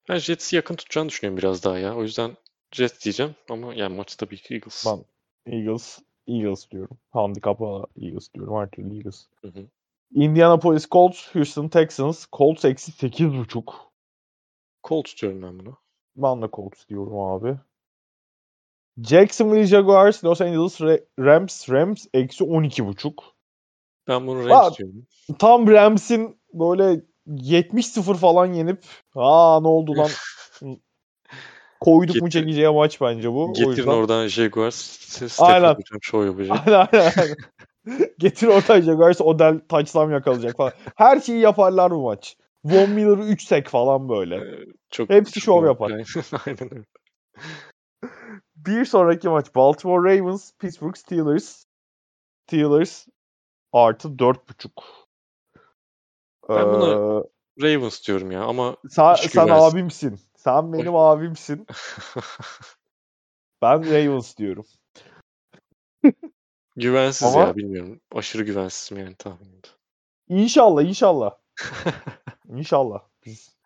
[SPEAKER 2] Ben Jets'i yakın tutacağını düşünüyorum biraz daha ya. O yüzden Jets diyeceğim ama yani maç tabii ki Eagles.
[SPEAKER 1] Ben Eagles Eagles diyorum. Handikap'a Eagles diyorum. Her türlü Eagles. Hı hı. Indianapolis Colts, Houston Texans. Colts eksi 8.5.
[SPEAKER 2] Colts diyorum ben bunu.
[SPEAKER 1] Ben de Colts diyorum abi. Jacksonville Jaguars, Los Angeles Rams, Rams eksi 12.5.
[SPEAKER 2] Ben bunu Rams diyorum.
[SPEAKER 1] Tam Rams'in böyle 70-0 falan yenip aa ne oldu lan koyduk Getir, mu çekeceği maç bence bu.
[SPEAKER 2] Getirin
[SPEAKER 1] yüzden...
[SPEAKER 2] oradan Jaguars.
[SPEAKER 1] Aynen.
[SPEAKER 2] Show yapacak.
[SPEAKER 1] Aynen aynen. Getir oradan Jaguars Odell touchdown yakalayacak falan. Her şeyi yaparlar bu maç. Von Miller'ı 3 sek falan böyle. Ee, çok Hepsi şov yapar. aynen öyle. Bir sonraki maç Baltimore Ravens, Pittsburgh Steelers. Steelers artı 4.5.
[SPEAKER 2] Ben buna ee, Ravens diyorum ya ama
[SPEAKER 1] sen, sen abimsin. Sen benim abimsin. ben Ravens diyorum.
[SPEAKER 2] Güvensiz ama... ya bilmiyorum. Aşırı güvensizim yani tahminimde.
[SPEAKER 1] İnşallah inşallah. inşallah. Biz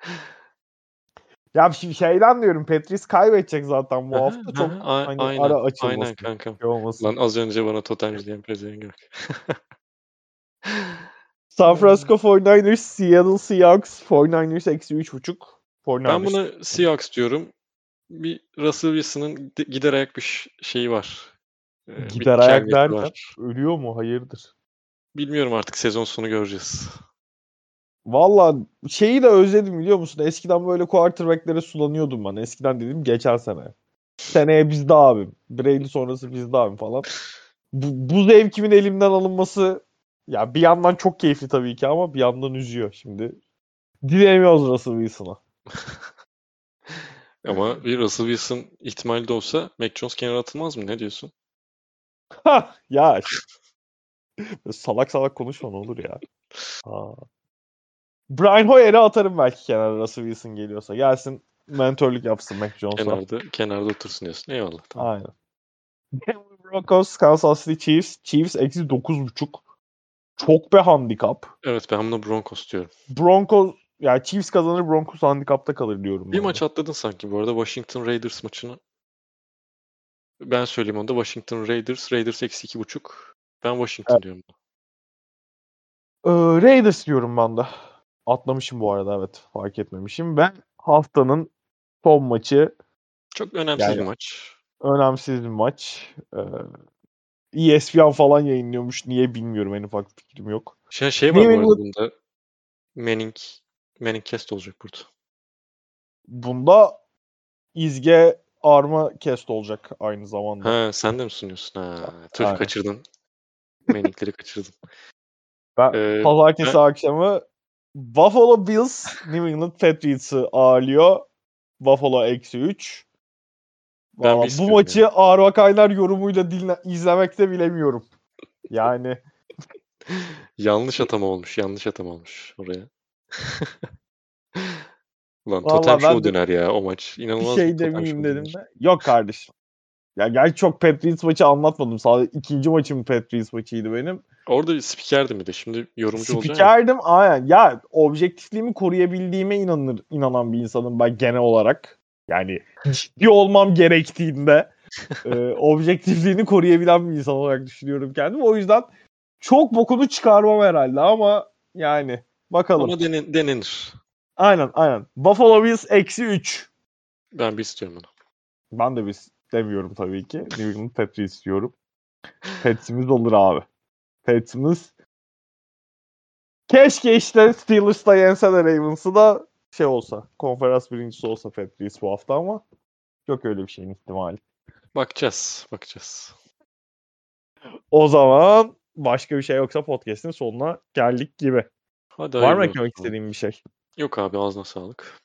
[SPEAKER 1] ya şimdi şeyden diyorum Petris kaybedecek zaten bu hafta çok hani aynen, ara açılması. Aynen
[SPEAKER 2] kankam. Şey Lan az önce bana totemci diyen pezevenk yok.
[SPEAKER 1] San Francisco 49ers, Seattle Seahawks, 49ers eksi 3.5. 49ers.
[SPEAKER 2] Ben buna Seahawks diyorum. Bir Russell Wilson'ın gider ayak bir şeyi var.
[SPEAKER 1] Ee, gider ayak derken ölüyor mu? Hayırdır?
[SPEAKER 2] Bilmiyorum artık sezon sonu göreceğiz.
[SPEAKER 1] Valla şeyi de özledim biliyor musun? Eskiden böyle quarterback'lere sulanıyordum ben. Eskiden dedim geçen sene. Seneye bizde abim. Brady sonrası bizde abim falan. Bu, bu zevkimin elimden alınması ya bir yandan çok keyifli tabii ki ama bir yandan üzüyor şimdi. Dilemiyoruz Russell Wilson'a.
[SPEAKER 2] ama bir Russell Wilson ihtimali de olsa Mac Jones kenara atılmaz mı? Ne diyorsun?
[SPEAKER 1] Ha ya salak salak konuşma ne olur ya. Ha. Brian Hoyer'e atarım belki kenara Russell Wilson geliyorsa. Gelsin mentörlük yapsın Mac Jones'a.
[SPEAKER 2] Kenarda, kenarda otursun diyorsun. Eyvallah.
[SPEAKER 1] Tamam. Aynen. Denver Broncos, Kansas City Chiefs. Chiefs eksi 9.5. Çok be handikap.
[SPEAKER 2] Evet ben bunu Broncos diyorum.
[SPEAKER 1] Broncos yani Chiefs kazanır Broncos handikapta kalır diyorum.
[SPEAKER 2] Bir maç atladın sanki bu arada Washington Raiders maçını. Ben söyleyeyim onu da Washington Raiders. Raiders eksi iki buçuk. Ben Washington evet. diyorum.
[SPEAKER 1] Ee, Raiders diyorum ben de. Atlamışım bu arada evet. Fark etmemişim. Ben haftanın son maçı
[SPEAKER 2] çok önemsiz yani, bir maç.
[SPEAKER 1] Önemsiz bir maç. Ee, ESPN falan yayınlıyormuş. Niye bilmiyorum. En ufak fikrim yok.
[SPEAKER 2] Şey, şey var bu arada bunda. Manning, Manning Cast olacak burada.
[SPEAKER 1] Bunda İzge Arma Cast olacak aynı zamanda.
[SPEAKER 2] Ha, sen de mi sunuyorsun? Ha, tüh kaçırdın. Manning'leri kaçırdın.
[SPEAKER 1] Ben ee, pazartesi ben... akşamı Buffalo Bills New England Patriots'ı ağırlıyor. Buffalo eksi 3. Valla bu maçı yani. Ağır Vakaylar yorumuyla dinle, izlemekte bilemiyorum. Yani.
[SPEAKER 2] yanlış atama olmuş. Yanlış atama olmuş oraya. Lan Vallahi totem show döner ya o maç. İnanılmaz
[SPEAKER 1] bir şey demeyeyim dedim de. Yok kardeşim. Ya gerçi çok Patriots maçı anlatmadım. Sadece ikinci maçım Patriots maçıydı benim.
[SPEAKER 2] Orada spikerdim bir de. Şimdi yorumcu olacağım.
[SPEAKER 1] Spikerdim aynen. Ya objektifliğimi koruyabildiğime inanır, inanan bir insanım ben genel olarak. Yani ciddi olmam gerektiğinde e, objektifliğini koruyabilen bir insan olarak düşünüyorum kendimi. O yüzden çok bokunu çıkarmam herhalde ama yani bakalım.
[SPEAKER 2] Ama denen, denenir.
[SPEAKER 1] Aynen aynen. Buffalo Bills eksi 3.
[SPEAKER 2] Ben bir istiyorum bunu.
[SPEAKER 1] Ben de bir demiyorum tabii ki. New England Patriots istiyorum. Pets'imiz olur abi. Patriots. Keşke işte Steelers'da yense de Ravens'ı da şey olsa. Konferans birincisi olsa Patriots bu hafta ama yok öyle bir şeyin ihtimali.
[SPEAKER 2] Bakacağız. Bakacağız.
[SPEAKER 1] O zaman başka bir şey yoksa podcast'in sonuna geldik gibi. Hadi Var mı eklemek istediğin bir şey?
[SPEAKER 2] Yok abi ağzına sağlık.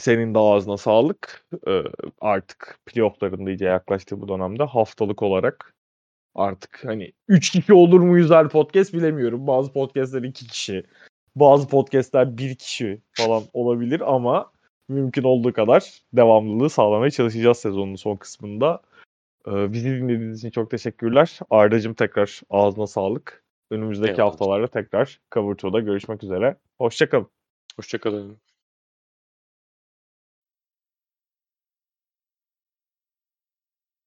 [SPEAKER 1] Senin de ağzına sağlık. Ee, artık playoff'ların da iyice yaklaştığı bu dönemde haftalık olarak artık hani 3 kişi olur muyuz her podcast bilemiyorum. Bazı podcastler 2 kişi, bazı podcastler 1 kişi falan olabilir ama mümkün olduğu kadar devamlılığı sağlamaya çalışacağız sezonun son kısmında. Ee, bizi dinlediğiniz için çok teşekkürler. Arda'cığım tekrar ağzına sağlık. Önümüzdeki Eyvallah. haftalarda tekrar Cover 2'da görüşmek üzere. Hoşçakalın.
[SPEAKER 2] Hoşçakalın.